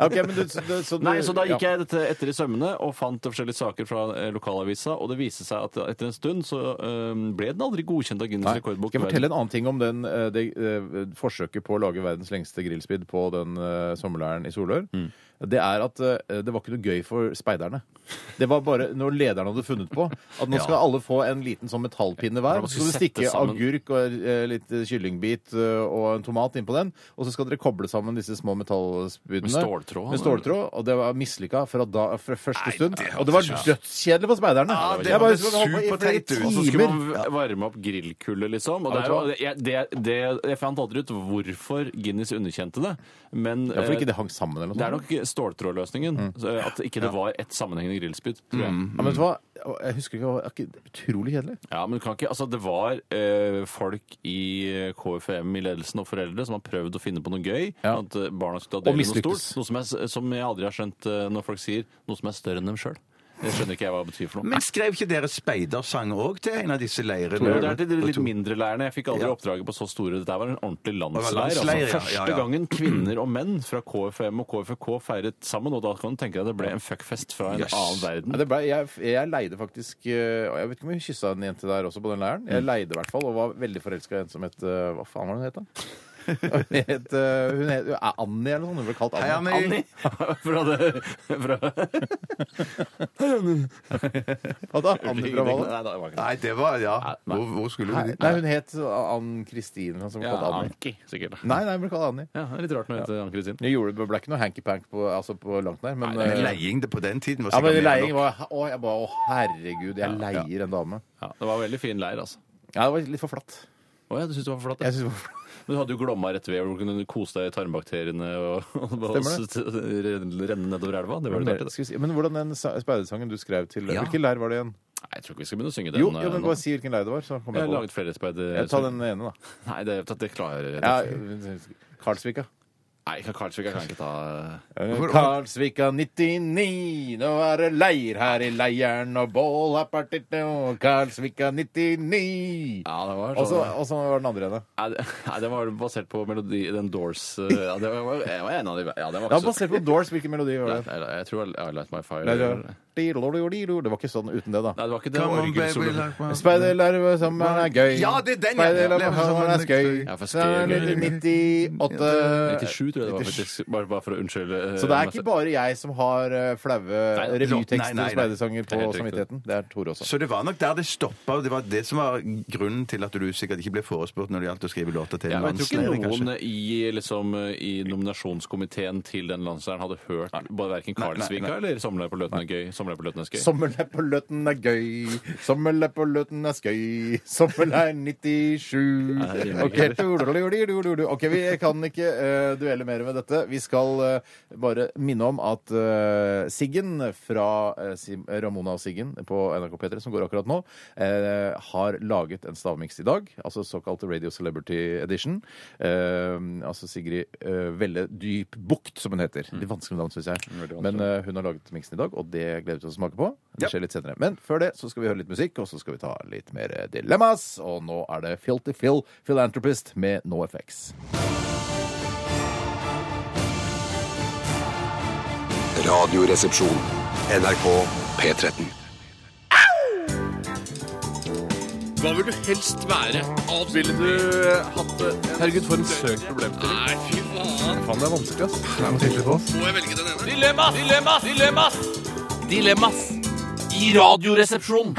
Ja, ok, men du, du- så du, Nei, så Da gikk ja. jeg dette etter i sømmene og fant forskjellige saker fra eh, lokalavisa, og det viste seg at etter en stund så eh, ble den aldri godkjent av Guinness rekordbok. Skal jeg fortelle en annen ting om den, det, det forsøket på å lage verdens lengste grillspyd på den eh, sommerleiren i Solør? Mm. Det er at eh, det var ikke noe gøy for speiderne. Det var bare noe lederne hadde funnet på. At nå skal alle få en liten sånn metallpinne hver. Så skal du stikke agurk og eh, litt kyllingbit eh, og en tomat innpå den. Og så skal dere koble sammen disse små metallspydene. Med ståltråd, Med ståltråd, Og det var mislykka fra, da, fra første stund. det Og det var ikke- dødskjedelig for speiderne. Ja, det Jeg var bare på i flere ut. Og så skulle timer. man varme opp grillkullet, liksom. Og det er jo, jeg, det, det, jeg fant aldri ut hvorfor Guinness underkjente det. Men Ja, for eh, ikke det hang sammen eller noe det er sånt? nok ståltrådløsningen. så At ikke det var ett sammenhengende grillspyd. Tror jeg. Ja, men vet du hva? Jeg husker ikke, det var ikke utrolig kjedelig. Ja, men du kan ikke, altså Det var eh, folk i eh, KFM i ledelsen og foreldre som har prøvd å finne på noe gøy. Ja. At eh, barna skulle ta del i noe mislyktes. stort. Noe som, jeg, som jeg aldri har skjønt eh, når folk sier noe som er større enn dem sjøl. Det skjønner ikke jeg hva det betyr for noe. Men skrev ikke dere speidersang òg til en av disse leirene? Jo, det er til de litt mindre leirene. Jeg fikk aldri Ja. oppdraget på så store. Dette var en ordentlig landsleir. landsleir, altså. ja, Første ja, gangen kvinner og menn fra KFM og KFK feiret sammen. Og da kan du tenke deg at det ble en fuckfest fra en Yes. annen verden. Ja, det ble, jeg, jeg leide faktisk eh, og Jeg vet ikke om jeg kyssa en jente der også på den leiren. Jeg leide i hvert fall, og var veldig forelska i en som het eh, Hva faen var det hun het, da? Hun het, eh, hun het ja, Annie eller noe sånt. Hun ble kalt Hei, Annie. Annie. fra det, fra, Hva da? Annie fra hva? Nei, det var ikke det. Nei, det var Ja. Hvor, hvor skulle Nei, dit? nei, hun het Ann-Kristin. som ble Ja, kalt Annie. Anki, sikkert. Nei, nei, hun ble kalt Annie. Ja, det er litt rart når det heter Ann-Kristin. Jeg gjorde, det ble ikke noe hanky-pank på, altså på langt nær, men, Men eh, leiing det på den tiden var ja, men mer leiing nok. var Å, jeg bare Å, herregud, jeg leier en dame. Ja, det var veldig fin leir, altså. Ja, det var litt for flatt. Å ja, du syns det var for flatt? Jeg ja. synes det var for flatt. Men du hadde jo Glomma rett ved, hvor du kunne kose deg i tarmbakteriene og, og, renne nedover elva. Det var artig. det. Si, men hvordan den sa- speidersangen du skrev til Ja. Hvilken leir var det igjen? Nei, jeg tror ikke vi skal begynne å synge den. Jo, eh, jo men nå. bare si hvilken leir det var, så kommer Jeg jeg har på. laget flere speider... Ja, ta den ene, da. Nei, det, det klarer jeg. Ja, Karlsvika. Nei, Karlsvik kan jeg ikke ta Karlsvika 99, nå er det leir her i leiren, og bål er partitt og Karlsvika 99. Ja, det var Og så sånn og så var den andre ene. Nei, det, nei, det var basert på melodi Den Doors eh, Ja, det var, jeg var en av de Ja, den var Ja, ikke så basert på Doors, hvilken melodi var det? jeg, jeg tror I Light My Fire det Nei, var- Det var ikke sånn uten det, da. det var ikke det. Come var on, baby, like my- Speiderlarve sammen er gøy. Ja, det er den, ja. Speiderlarve sammen er skøy. Ja, for er det 98 97, tror jeg det var faktisk. Bare, bare for å unnskylde. eh, Så det er masse. ikke bare jeg som har eh, flaue Nei, revytekster nei, og speidersanger Det er på helt riktig. samvittigheten. Det er Tore også. Så det var nok der det stoppa, og det var det som var grunnen til at du sikkert ikke ble forespurt når det gjaldt å skrive låter til Ja, en men jeg tror ikke kanskje. noen i, liksom, i nominasjonskomiteen til den landsleiren hadde hørt både verken Nei, nei, Karlsvika eller Sommerleir på Løten er gøy. Sommerleir på Løten er skøy. Løtten er gøy, Løtten er skøy, sommerleir 97 Nei, er rimer Ok, du-du-du-du-du-du. Ok, vi kan ikke eh, duelle mer med dette. Vi skal eh, bare minne om at eh, Siggen fra eh, Sim- Ramona og Siggen på NRK P3, som går akkurat nå, eh, har laget en stavmiks i dag, altså såkalt Radio Celebrity Edition. Eh, altså Sigrid Velle Dyp Bukt, som hun heter. Litt vanskelig navn, syns jeg. Men hun har laget miksen i dag, og det gleder vi oss til å smake på. Det skjer litt senere. Men før det så skal vi høre litt musikk, og så skal vi ta litt mer dilemmas. Og nå er det Filty Phil, Philanthropist, med No Effects. Radioresepsjon. NRK P13. Hva vil du helst være? Ville du hatt det? Herregud, for en søk problemstilling. Nei, fy faen. Faen, det er vanskelig, ass. Det er noe på. Må jeg velge den ene? Dilemmas! Dilemmas! Dilemmas! Dilemmas! I radioresepsjonen.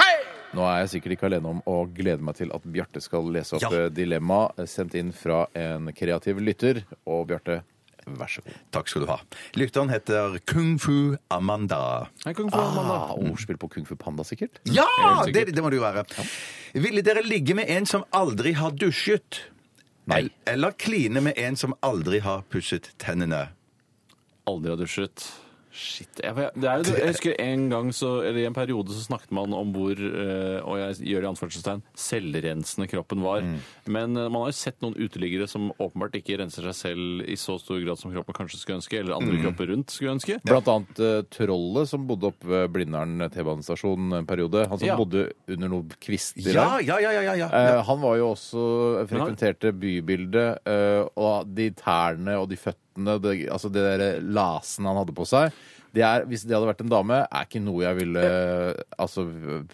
Nå er jeg sikkert ikke alene om å glede meg til at Bjarte skal lese opp Ja. eh, dilemma eh, sendt inn fra en kreativ lytter. Og Bjarte, vær så god. Takk skal du ha. Lytteren heter Kung Fu Amanda. Hei, Kung Fu Amanda. Ah, ordspill på Kung Fu Panda, sikkert? Ja, Helt det, det må det jo være. Ville dere ligge med en som aldri har dusjet? Nei. Eller kline med en som aldri har pusset tennene? Aldri har dusjet. Shit. Jeg, det er jo, jeg husker en gang så, eller i en periode så snakket man om hvor eh, og jeg gjør i anførselstegn, selvrensende kroppen var. Men eh, man har jo sett noen uteliggere som åpenbart ikke renser seg selv i så stor grad som kroppen kanskje skulle ønske, eller andre kropper rundt skulle ønske. Blant annet eh, Trollet som bodde oppe ved Blindern T-banestasjon en periode. Han som Ja. bodde under noen kvister Ja, der. ja, ja. ja, ja, ja. Eh, han var jo også frekventerte bybildet, eh, og de tærne og de føttene, det, altså det der lasen han hadde på seg det er, Hvis det hadde vært en dame, er ikke noe jeg ville altså,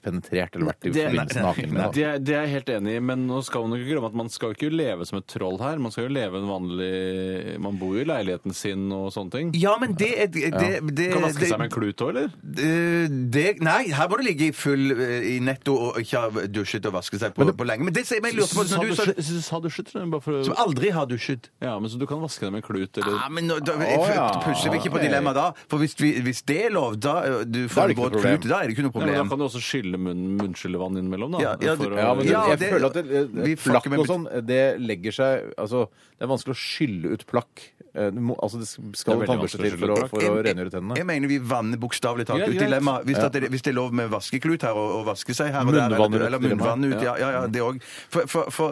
penetrert eller vært i Det- forbindelse naken med. Det, da. er- det er jeg helt enig i, men nå skal man jo ikke glemme at man skal ikke leve som et troll her. Man skal jo leve en vanlig Man bor jo i leiligheten sin og sånne ting. Ja, men det, er- det, det, det Kan vaske det- seg med en klut òg, eller? Eh, det, Nei, her må du ligge i full eh, i netto og ikke ha dusjet og vasket seg på, på lenge. Men det som jeg lurte på når du sa dusjet, sa jeg, bare for å- Som aldri har dusjet. Ja, men så du kan vaske deg med en klut, eller Ja, men nå, da, Å, ja. pusser vi ikke på dilemmaet da. For hvis, vi, hvis det er lov, da eh, du får det ikke noe våt problem. klut, da er det ikke noe ja, men Da problem. kan du også skylle munn, munnskyllevann innimellom, da. Ja, ja, for å- Ja, men Ja, jeg det- føler at det, vi det, får ikke med- og sånn, det legger seg Altså, det er vanskelig å skylle ut plakk. Eh, du må, altså, det skal veldig tannbørste vanskelig til å for å, skylle ut for å rengjøre tennene. Jeg mener vi vanner bokstavelig talt Ja, ut greit. dilemmaet. Hvis, at det, hvis det er lov med vaskeklut her og, og vaske seg her og der, Munnvann eller, ut eller dilemma. munnvann ut, ja, ja, ja det òg.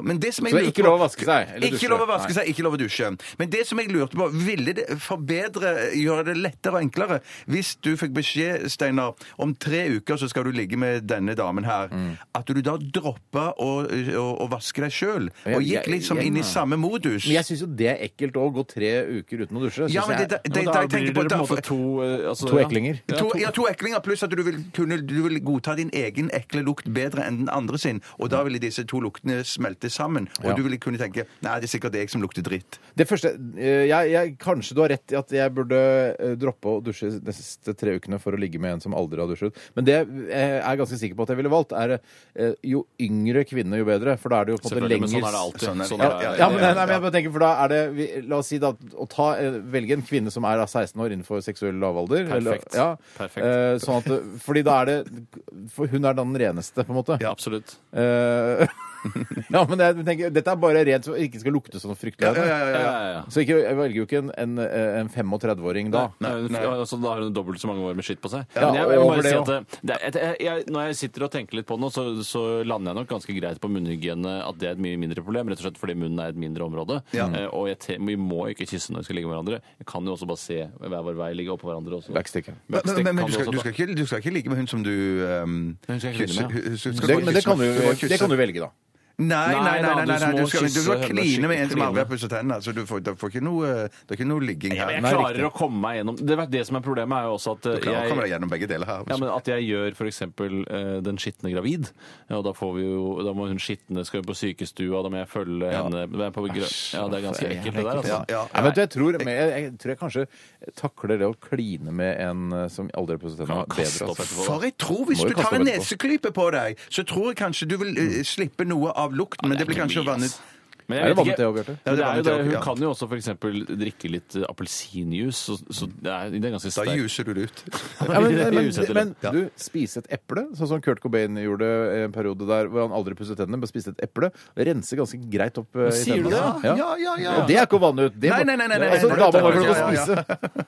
Men det som jeg Så det er ikke på- lov å vaske seg, eller Ikke lov å vaske Nei. seg, ikke lov å dusje. Men det som jeg lurte på, ville det forbedre, gjøre det lettere og enklere hvis du fikk beskjed, Steinar, om tre uker så skal du ligge med denne damen her, Mm. at du da droppa å, å, å vaske deg sjøl, og Jeg- gikk liksom jeg- inn i samme modus? Jeg syns jo det er ekkelt å gå tre uker uten å dusje. Ja, men det, det, Ja, det, men da blir det på dere på en måte to eh, altså, To eklinger. Ja, To, ja, to eklinger, pluss at du vil, kunne, du vil godta din egen ekle lukt bedre enn den andre sin. Og da ville disse to luktene smelte sammen. Og Ja. du ville kunne tenke nei, det er sikkert jeg som lukter dritt. Det første, eh, jeg, jeg, Kanskje du har rett i at jeg burde eh, droppe å dusje de neste tre ukene for å ligge med en som aldri har dusjet. Men det jeg er ganske sikker på at jeg ville valgt, er eh, jo yngre kvinne, jo bedre. For da er det jo på en måte Selvfølgelig, men lenger sånn er det alltid. Sånn er- Sånn Ja, er det. ja, men, nei, nei, men jeg bare tenker, for da er det vi, La oss si da å ta, eh, velge en kvinne som er da 16 år innenfor seksuell lavalder. Perfekt. ja, Perfekt. eh, sånn at, fordi da er det For hun er da den reneste, på en måte. Ja, absolutt. Eh, ja, men jeg tenker, dette er bare rent så det ikke skal lukte sånn fryktelig. Ja, ja, ja, Ja, ja. ja, ja. Så ikke, jeg velger jo ikke en, en, en 35-åring da. Nei, nei. altså, da har hun dobbelt så mange år med skitt på seg. Ja, Men jeg, jeg må bare si at det, det jeg, jeg, Når jeg sitter og tenker litt på det nå, så, så lander jeg nok ganske greit på munnhygiene. At det er et mye mindre problem, rett og slett fordi munnen er et mindre område. Eh, og jeg te, vi må ikke kysse når vi skal ligge med hverandre. Jeg kan jo også bare se hver vår vei ligge oppå hverandre også. Backstick. Backstick Men, men, men du, skal, også du, skal ikke, du skal ikke ligge med hun som du um, Hun skal jeg kline med, ja. hu- hu- skal Det, bare men det kysse kan, du, med. Du bare kysse. det kan du velge, da. Nei, nei, nei. Nei, nei, du skal, du skal kline med en som aldri har pusset tennene. Så du får, du får ikke noe, det er ikke noe ligging her. jeg klarer å komme meg gjennom Det, det som er problemet, er jo også at eh, Du klarer å komme deg gjennom begge deler her. ja, men At jeg gjør f.eks. Uh, den skitne gravid. Og da, får vi jo, da må hun skitne skal jo på sykestua, da må jeg følge henne det på, Ja, det er ganske ekkelt, det der. Altså. Jeg, tror, jeg, jeg tror jeg kanskje takler det å kline med en eh, som aldri har pusset tennene, bedre. Altså. For jeg tror hvis du tar en neseklype på deg, så tror jeg kanskje du vil eh, slippe noe av lukten, men det blir kanskje vannet Men Er det jeg vet vannet ikke- det også, Bjarte? Ja, det er jo det. det Hun ja. kan jo også f.eks. drikke litt eh, appelsinjuice, så, så det er, det er ganske Da sterkt. juser du det ut. Ja, men, men, Usetter men, Ja. du, spise et eple, sånn som Kurt Cobain gjorde en periode der hvor han aldri pusset tennene, men spiste et eple. Det renser ganske greit opp eh, i Sier du tennene. det? Ja. Ja, ja, ja. Og det er ikke å vanne ut. Det Nei, nei, nei, nei, nei, altså, nei, dama nei, få lov til å ja, ja, ja. spise.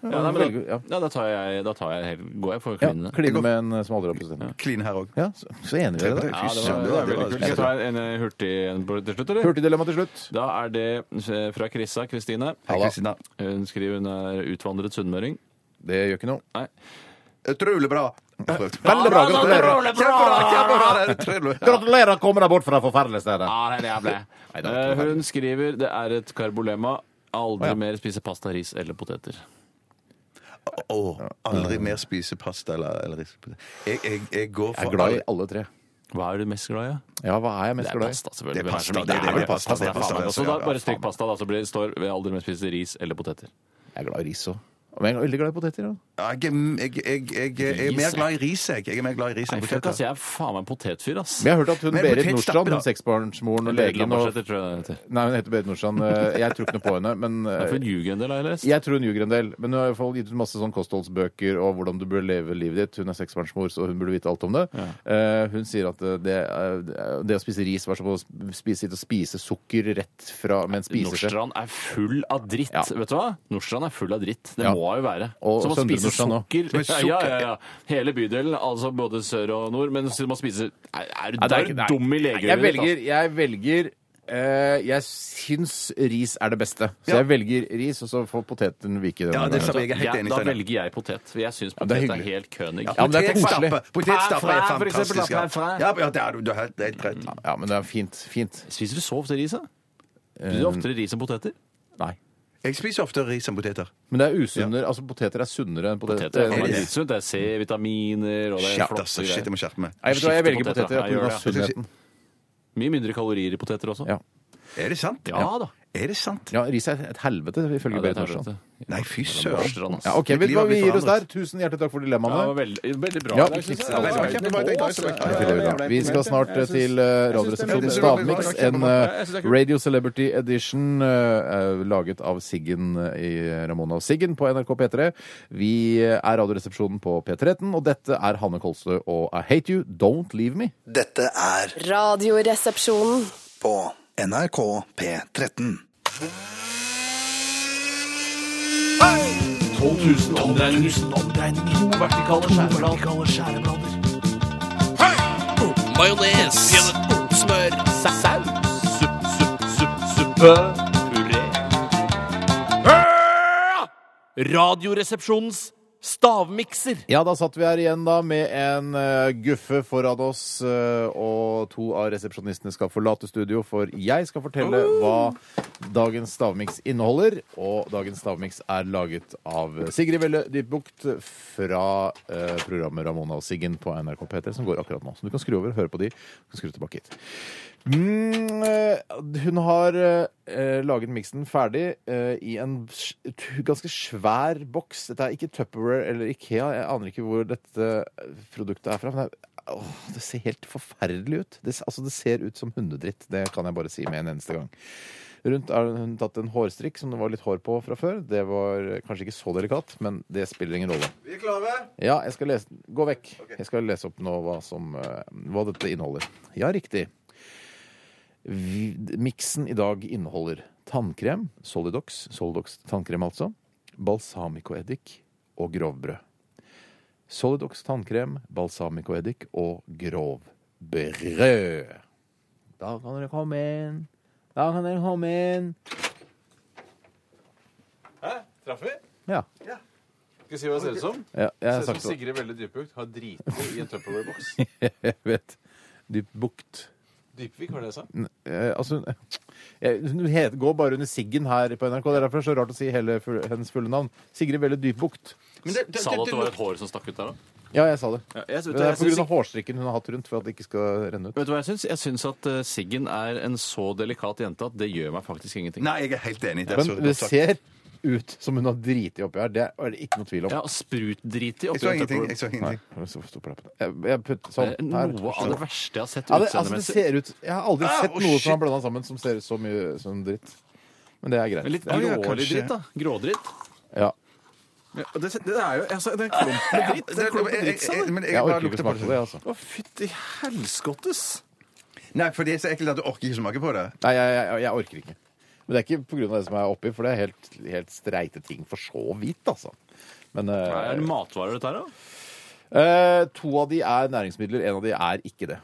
Ja, nei, men da, ja. ja, da tar jeg, da tar jeg helt, går jeg for Ja. Kline med en eh, som aldri har pusset tennene. Kline her òg. Ja, så, så enige er i det. Ja, det var, det det var var- veldig kult. Skal jeg ta en, en hurtig en på- til slutt, eller? Hurtigdilemma til slutt. Da er det eh, fra Krissa Kristine. Hei, Kristina. Hun skriver hun er utvandret sunnmøring. Det gjør ikke noe. Nei. Utrolig bra. Veldig bra. Gratulerer. Kjempebra! kjempebra, det. Gratulerer, kommer deg bort fra forferdelige steder. Ja, det er det jeg ble. Det Eh, Hun skriver det er et karbolema. Aldri mer spise pasta, ris eller poteter. Å, aldri mer spise pasta eller, ris. Jeg, jeg, jeg går Jeg er glad i alle tre. Hva er du mest glad i? Ja, hva er jeg mest glad i? pasta. Det er pasta, selvfølgelig. det er- det er vel pasta, pasta, pasta, da, så blir det står ved aldri mest spist ris eller poteter. Jeg er glad i ris òg. Men jeg er veldig glad i poteter. da. Ja, Jeg, er- jeg, jeg, jeg, jeg er mer glad i ris, jeg. Jeg er mer glad i ris Nei, enn fuck, ass, poteter. jeg er faen meg en potetfyr, ass. Men jeg har hørt at hun Men Berit potetstappe, Nordstrand, da. hun seksbarnsmoren og legen og Poteter, tror jeg det heter. Nei, hun heter Berit Nordstrand. Eh, Jeg tror ikke noe på henne, men eh, for en ljuger en del, har jeg lest. jeg tror hun ljuger en del. Men hun har i hvert fall gitt ut masse sånn kostholdsbøker og hvordan du bør leve livet ditt. Hun er seksbarnsmor, så hun burde vite alt om det. Eh, Hun sier at eh, det, eh, det å spise ris var som å spise, sitte og spise sukker rett fra Men en spiseskje. Nordstrand er full av dritt. Ja. Vet du hva? Nordstrand er full av dritt. Det Ja. må jo være. Og så man Søndre spise Nordstrand også. sukker. Er. Ja, ja, ja. Hele bydelen, altså både sør og nord. Men så man spiser Er, er du Nei, det er er ikke- nei. dum i Jeg legeøyet? velger, jeg velger eh, Jeg syns ris er det beste. Så jeg velger ris, og så får poteten vike. Ja, det er samme. Jeg er helt Ja, enig, da Steinar. velger jeg potet. For jeg syns Ja, det er potet er, hyggelig. helt kønig. Ja, men det er koselig. Potetstappe Potetstappe er for fantastisk. Ja, ja, ja det er du du har helt helt rett. Ja, men det er fint. Fint. Spiser du så ofte ris, da? Spiser du oftere ris enn poteter? Nei. Jeg spiser ofte ris enn poteter. Men det er usunnere. Altså, poteter er sunnere enn poteter. Poteter er det? faen. Det er C-vitaminer og det er Shit, flotte altså, shit, jeg må skjerpe meg. vet du hva, jeg velger poteter. poteter Jeg gjør pga. sunnheten. Mye mindre kalorier i poteter også. Ja. Er det sant? Ja da. Er det sant? Ja, ris er et helvete, ifølge Ja, Berit er Nordstrand. Nei, fy søren. Altså. Ja, ok, vet du hva, Vi gir oss der. Tusen hjertelig takk for Ja, dilemmaene. det var veldig, veldig bra. Ja, ja. Vi skal snart eh, til eh, Radioresepsjonen Stavmix, en eh, Radio Celebrity Edition laget av Siggen i Ramona og Siggen på NRK P3. Vi er Radioresepsjonen på P13, og dette er Hanne Kolstø og I Hate You, Don't Leave Me. Dette er Radioresepsjonen. på NRK P13. 12 000 omdreininger. To vertikale skjæreblader. Majones. Smør. Saus. Supp, supp, supp, suppe. Puré. Radioresepsjonens stavmikser. Ja, da satt vi her igjen da med en uh, guffe foran oss, uh, og to av resepsjonistene skal forlate studio, for jeg skal fortelle hva dagens stavmiks inneholder. Og dagens stavmiks er laget av Sigrid Velle Dybbukt fra uh, programmet Ramona og Siggen på NRK P3, som går akkurat nå. Så du kan skru over, høre på de, du kan skru tilbake hit. Mm, eh, hun har eh, laget miksen ferdig eh, i en ganske svær boks. Dette er ikke Tupperware eller Ikea. Jeg aner ikke hvor dette produktet er fra. Men det, er, åh, det ser helt forferdelig ut. Det, altså, det ser ut som hundedritt. Det kan jeg bare si med en eneste gang. Rundt har hun tatt en hårstrikk som det var litt hår på fra før. Det var kanskje ikke så delikat, men det spiller ingen rolle. Vi er klare? Ja, jeg skal lese Gå vekk. Jeg skal lese opp nå hva, som, hva dette inneholder. Ja, riktig. Miksen i dag inneholder tannkrem, Solidox, Solidox tannkrem altså, balsamicoeddik og grovbrød. Solidox tannkrem, balsamicoeddik og grovbrød. Da kan dere komme inn. Da kan dere komme inn. Hæ? Traff vi? Ja. Skal vi si hva det ser ut som? ja jeg Ser ut som. Sigrid Velle Dypbukt har driti i en Tupperware-boks. Jeg vet. Dyp bukt. Dypvik, var det jeg sa? Eh, altså, hun het, går bare under Siggen her på NRK. Det er derfor det er så rart å si hele full, hennes fulle navn. Sigrid Velle Dypbukt. Sa du at det var et hår som stakk ut der, da? Ja, jeg sa det. Ja, jeg, vet, Det du, er jeg, grunn syns, av hårstrikken hun har hatt rundt for at det ikke skal renne ut. vet du hva jeg syns? Jeg syns at eh, Siggen er en så delikat jente at det gjør meg faktisk ingenting. Nei, jeg er helt enig. Det er så Men det sagt. ser ut som hun har driti oppi her. Det er det ikke noe tvil om. Ja, sprutdriti Jeg oppi så en ingenting. Jeg så Nei, ingenting. så stopper jeg på det. Jeg, jeg putter sånn er her. Noe av det verste jeg har sett Ja, det, altså, det ser ut Jeg har aldri Ah, sett noe som er blanda sammen som ser ut så mye som dritt. Men det er greit. Men litt Ja, ja, grålig dritt, da. Grådritt. Ja. det, er jo altså, det er klump med dritt. Det- jeg- jeg- jeg- Men jeg Jeg orker ikke smake på det, altså. Å, fytti helskottes! Nei, for det er så ekkelt at du orker ikke smake på det. Nei, jeg, jeg, jeg orker ikke. Men det er ikke pga. det som er oppi, for det er helt, helt streite ting for så vidt, altså. Men eh, Er det matvarer, dette her, da? eh, to av de er næringsmidler, en av de er ikke det.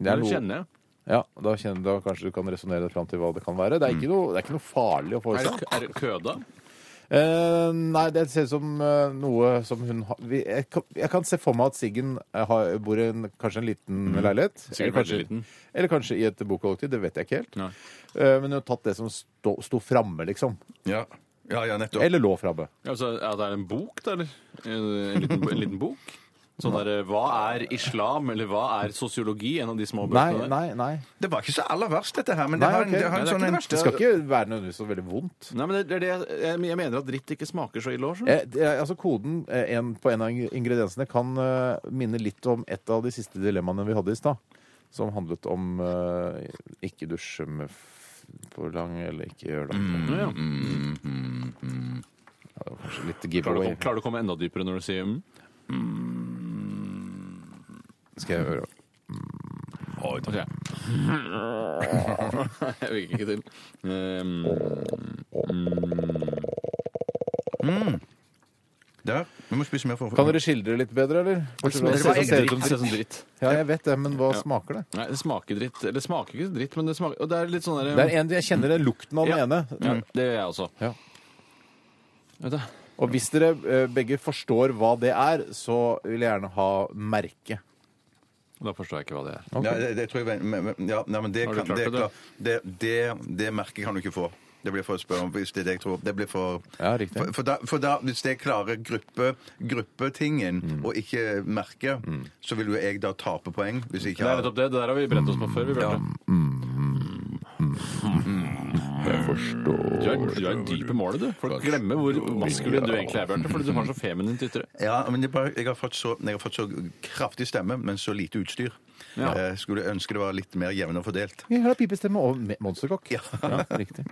Det er noe, kjenner jeg. ja, da, kjenner, da kanskje du kan resonnere deg fram til hva det kan være. Det er ikke noe, det er ikke noe farlig å få i Er seg. det, er det køda? Eh, nei, det ser ut som eh, noe som hun har vi, jeg, kan, jeg kan se for meg at Siggen eh, har, bor i en, kanskje en liten leilighet. Sikkert Eller kanskje, liten. eller kanskje i et bokkollektiv. Det vet jeg ikke helt. Nei. Eh, men hun har tatt det som sto, sto framme, liksom. Ja. Ja, ja, nettopp. Eller lårfrabbe. Altså, ja, det er en bok, da, eller? En, en, liten, en liten bok? Sånn der, Hva er islam, eller hva er sosiologi? En av de små Nei, bøkene der. nei, nei. Det var ikke så aller verst, dette her. Men det Nei, har en, ok. det har Nei, en det er sånn ikke det en, verste. Det skal ikke være nødvendigvis så veldig vondt. Nei, men det, det er det jeg, jeg, jeg mener at dritt ikke smaker så ille òg. Eh, det er- altså Koden eh, en, på en av ingrediensene kan eh, minne litt om et av de siste dilemmaene vi hadde i stad. Som handlet om eh, ikke dusje med f for lang, eller ikke gjøre det. Ja. Ja, det var kanskje litt Klarer, du, giveaway. klarer du å komme enda dypere når du sier mm? Skal jeg høre. Ok. jeg fikk ikke til. Um, Der. Vi må spise mer for Kan dere skildre litt bedre, eller? Bortsett fra at det ser- ut som dritt. Som dritt. Ja, jeg vet det, men hva smaker det? Nei, det smaker dritt. Eller det smaker ikke dritt, men det smaker Og det er litt sånn der Det er en, Jeg kjenner den lukten av den Ja. ene. ja, Det gjør jeg også. Ja. Vet du. Og hvis dere eh, begge forstår hva det er, så vil jeg gjerne ha merke. Da forstår jeg ikke hva det er. Ja, det, det tror jeg men, men, ja, nei, men det, Har du kan, klart det, det, det, det, det merket kan du ikke få. Det blir for å spørre om hvis det er det jeg tror. Det blir for Ja, riktig. For, for, da, for da, hvis jeg klarer gruppe, gruppetingen Mm. og ikke merket, så vil jo jeg da tape poeng. Hvis jeg Det er har nettopp det. Det der har vi brent oss på før. vi Ja. Bjarte. Jeg forstår. Du er, du er dyp i målet, du. Folk glemmer hvor maskulin du egentlig er, Bjarte. Fordi du har så feminint ytre. Ja, men det er bare, jeg, har fått så, jeg har fått så kraftig stemme, men så lite utstyr. Ja. Jeg skulle ønske det var litt mer jevnere fordelt. Jeg har pipestemme og me- monsterkokk. Ja. Ja, riktig.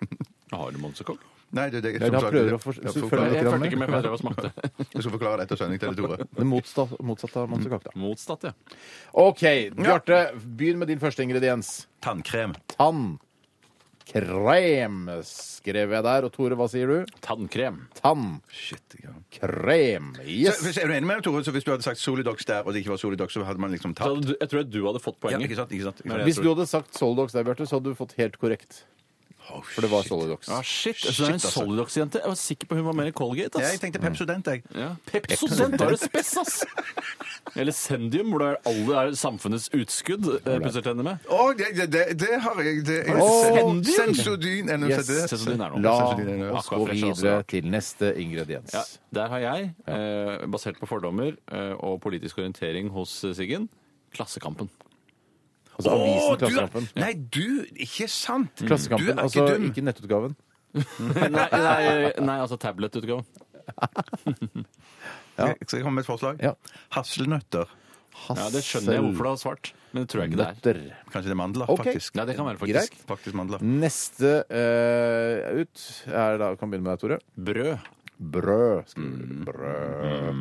Har du monsterkokk? Nei, det, det, Ja, da prøver du å for- jeg, følger Jeg fulgte ikke med, for jeg drev og smakte. Jeg skal forklare det etter sending til Tore. Det motsatte, motsatte av monsterkokk, da. Motsatt, ja. OK, Bjarte, begynn med din første ingrediens. Tannkrem. Tannkrem, skrev jeg der. Og Tore, hva sier du? Tannkrem. Tannkrem. Shit, ja. Yes. Så, er du enig med meg, Tore? Så hvis du hadde sagt Solidox der, og det ikke var Solidox, så hadde man liksom Så tapt? hadde du, jeg tror at du hadde fått Ja, poenget. ikke sant? Ikke sant? Ikke sant? Hvis du hadde sagt Solidox der, Bjarte, så hadde du fått helt korrekt. For det var Solidox. Ah, shit. Så det er en altså. Solidox-jente. Jeg var sikker på hun var mer i Colgate. Ja, ass. jeg tenkte Pepsodent, jeg. Ja. Pepsodent, da er det spess, ass! Eller Sendium, hvor det er alle er samfunnets utskudd. eh, pusser tenner med. Å, det, det, det, det har jeg. Det, er du Sendium? Sensodyn. er noe Yes. det? Sensodyn er noe. La Sensodyn er noe. oss gå Aquafresh også videre til neste ingrediens. Ja, der har jeg, eh, basert på fordommer eh, og politisk orientering hos eh, Siggen, Klassekampen. Altså avisen du er- Klassekampen. Nei, du Ikke sant? Klassekampen, Du er altså ikke dum. ikke nettutgaven. nei, nei, nei, altså tablet-utgaven. Skal jeg komme med et forslag? Ja. Hasselnøtter. Ja, det skjønner jeg hvorfor det er svart, men det tror jeg ikke det er. Nøtter. Kanskje det er mandler, Ok. faktisk. Nei, det kan være Greit. faktisk. Faktisk mandler. Neste eh, ut er da Kan begynne med deg, Tore. Brød. Brød. skriver du. Brød.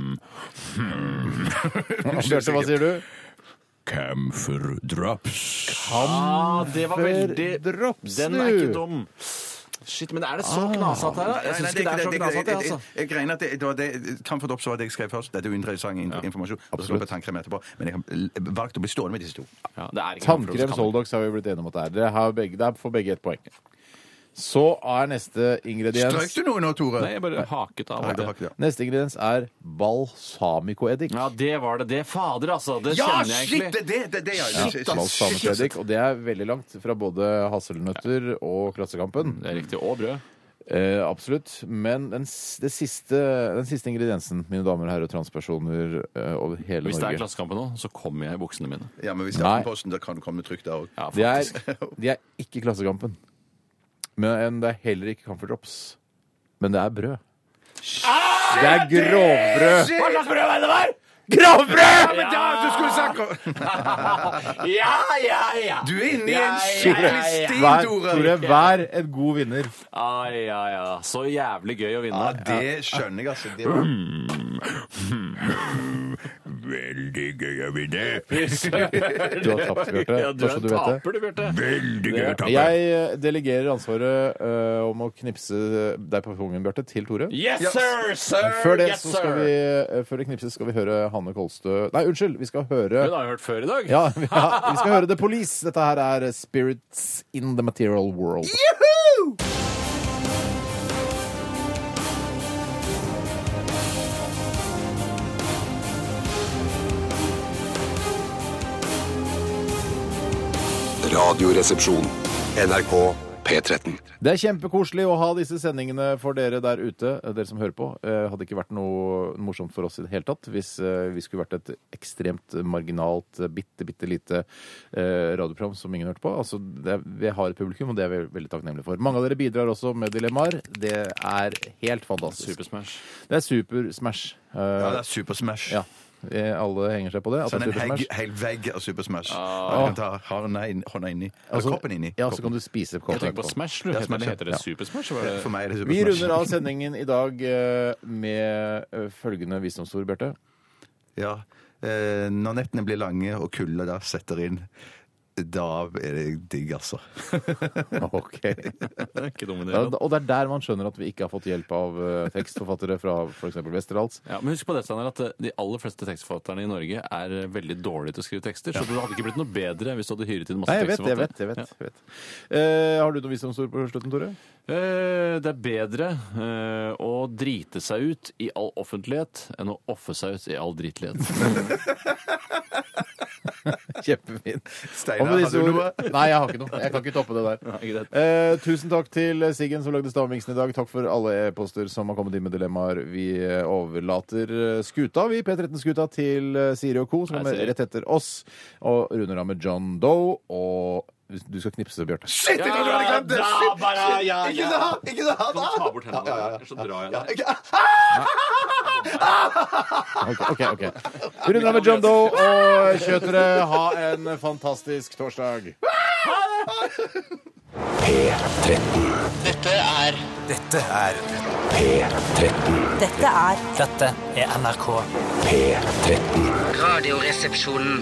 Bjarte, hva sier du? Camphor drops. Ah, det var veldig Drops, Den er ikke dum. Shit, men er det så knasete her, da? Jeg syns ikke det er så knasete, altså. Jeg regner at det, det det Camphor Drops var det jeg skrev først. Dette er jo interessant in- informasjon. Og så på tannkrem etterpå. Men jeg har valgt å bli stående med disse to. Ja, det er ikke Tannkrem Soldox har vi blitt enige om at det er. Det er begge, får begge ett poeng. Så er neste ingrediens Strøk du noe nå, Tore? Nei, jeg bare haket av Nei, det. ikke. Neste ingrediens er balsamicoeddik. Ja, det var det. Det fader, altså. Det Ja, kjenner jeg shit! egentlig. Det, det, det, det, ja. Ja, Shit, balsamicoeddik, og det er veldig langt fra både hasselnøtter og Klassekampen. Det er riktig. Og brød. Eh, absolutt. Men den, s- det siste, den siste ingrediensen, mine damer og herrer og transpersoner eh, over hele Hvis det er Norge Klassekampen nå, så kommer jeg i buksene mine. Ja, men hvis det er Nei. Aftenposten, da kan du komme trygt der òg. Ja, de, er, de er ikke Klassekampen. Men det er heller ikke Comfort Drops. Men det er brød. Det er grovbrød! Hva slags brød er det der? Grovbrød! Men da, du skulle sagt om- Ja, ja, ja. Du er inne i en ja, skikkelig ja, ja. stil, Vær, Tore. Tore, vær en god vinner. Ja, ja, ja. Så jævlig gøy å vinne. Ja, det skjønner jeg, altså. Det var... Veldig gøy å vinne. Du har tapt, Bjarte. Ja, du er du taper, du, Bjarte. Veldig gøy å tape. Jeg eh, delegerer ansvaret uh, om å knipse deg på pungen, Bjarte, til Tore. Yes, sir! sir! Før det yes, så skal sir. vi, eh, før det knipses skal vi høre Hanne Kolstø Nei, unnskyld! Vi skal høre Hun har jeg hørt før i dag. ja, vi, ja, vi skal høre The Police. Dette her er Spirits in the Material World. Juhu! Radioresepsjon. NRK P13. Det er kjempekoselig å ha disse sendingene for dere der ute, eh, dere som hører på. Eh, hadde ikke vært noe morsomt for oss i det hele tatt hvis eh, vi skulle vært et ekstremt marginalt, eh, bitte, bitte lite eh, radioprogram som ingen hørte på. Altså, det, vi har et publikum, og det er vi veldig takknemlige for. Mange av dere bidrar også med dilemmaer. Det er helt fantastisk. Supersmash. Det er super-smash. Eh, Ja, det er Super Smash. ja. Eh, Alle henger seg på det. at Sånn det en er hel, super-smash. hel vegg av Super Smash. Ah. Du kan ta hånda inn- hånda inni. Altså, koppen inni. Ja, så kan du spise Jeg koppen. tenker på. Smash. Du. Ja, Heter, Smash, ja. heter det Super Smash? Var det... For meg er det Super Vi Smash. runder av sendingen i dag eh, med eh, følgende visdomsord, Bjarte. Ja. Eh, når nettene blir lange og kulda da setter inn, da er det digg, altså. Ok. Det er ikke dum idé. Ja, og det er der man skjønner at vi ikke har fått hjelp av eh, tekstforfattere fra f.eks. Westerdals. Ja, men husk på det, Steiner, at eh, de aller fleste tekstforfatterne i Norge er eh, veldig dårlige til å skrive tekster. Så det hadde ikke blitt noe bedre hvis du hadde hyret inn masse Nei, jeg vet, jeg tekstforfattere. vet. jeg vet, jeg vet. Eh, har du noen visdomsord på slutten, Tore? Eh, Det er bedre eh, å drite seg ut i all offentlighet enn å offe seg ut i all dritlighet. Kjempefin. Steinar, har du ord- Nei, jeg har ikke noe. Jeg kan ikke toppe det der. Eh, tusen takk til Siggen som lagde stavmiksen i dag. Takk for alle e-poster som har kommet inn med dilemmaer. Vi overlater eh, skuta, vi, P13-skuta, til eh, Siri og co., som kommer rett etter oss. Og runder av med John Doe. Og du skal knipse, Bjarte. Shit, jeg trodde du hadde glemt det! da, Shit, shit, ja, Ikke ja. Ikke så! Kan du ta bort hendene? Ja, ja, ja. Så drar jeg deg. Ok, ok. Vi runder av med John Doe, og kjøtere, ha en fantastisk torsdag. P13. Dette er Dette er Dette er Dette er NRK. P13. Radioresepsjonen.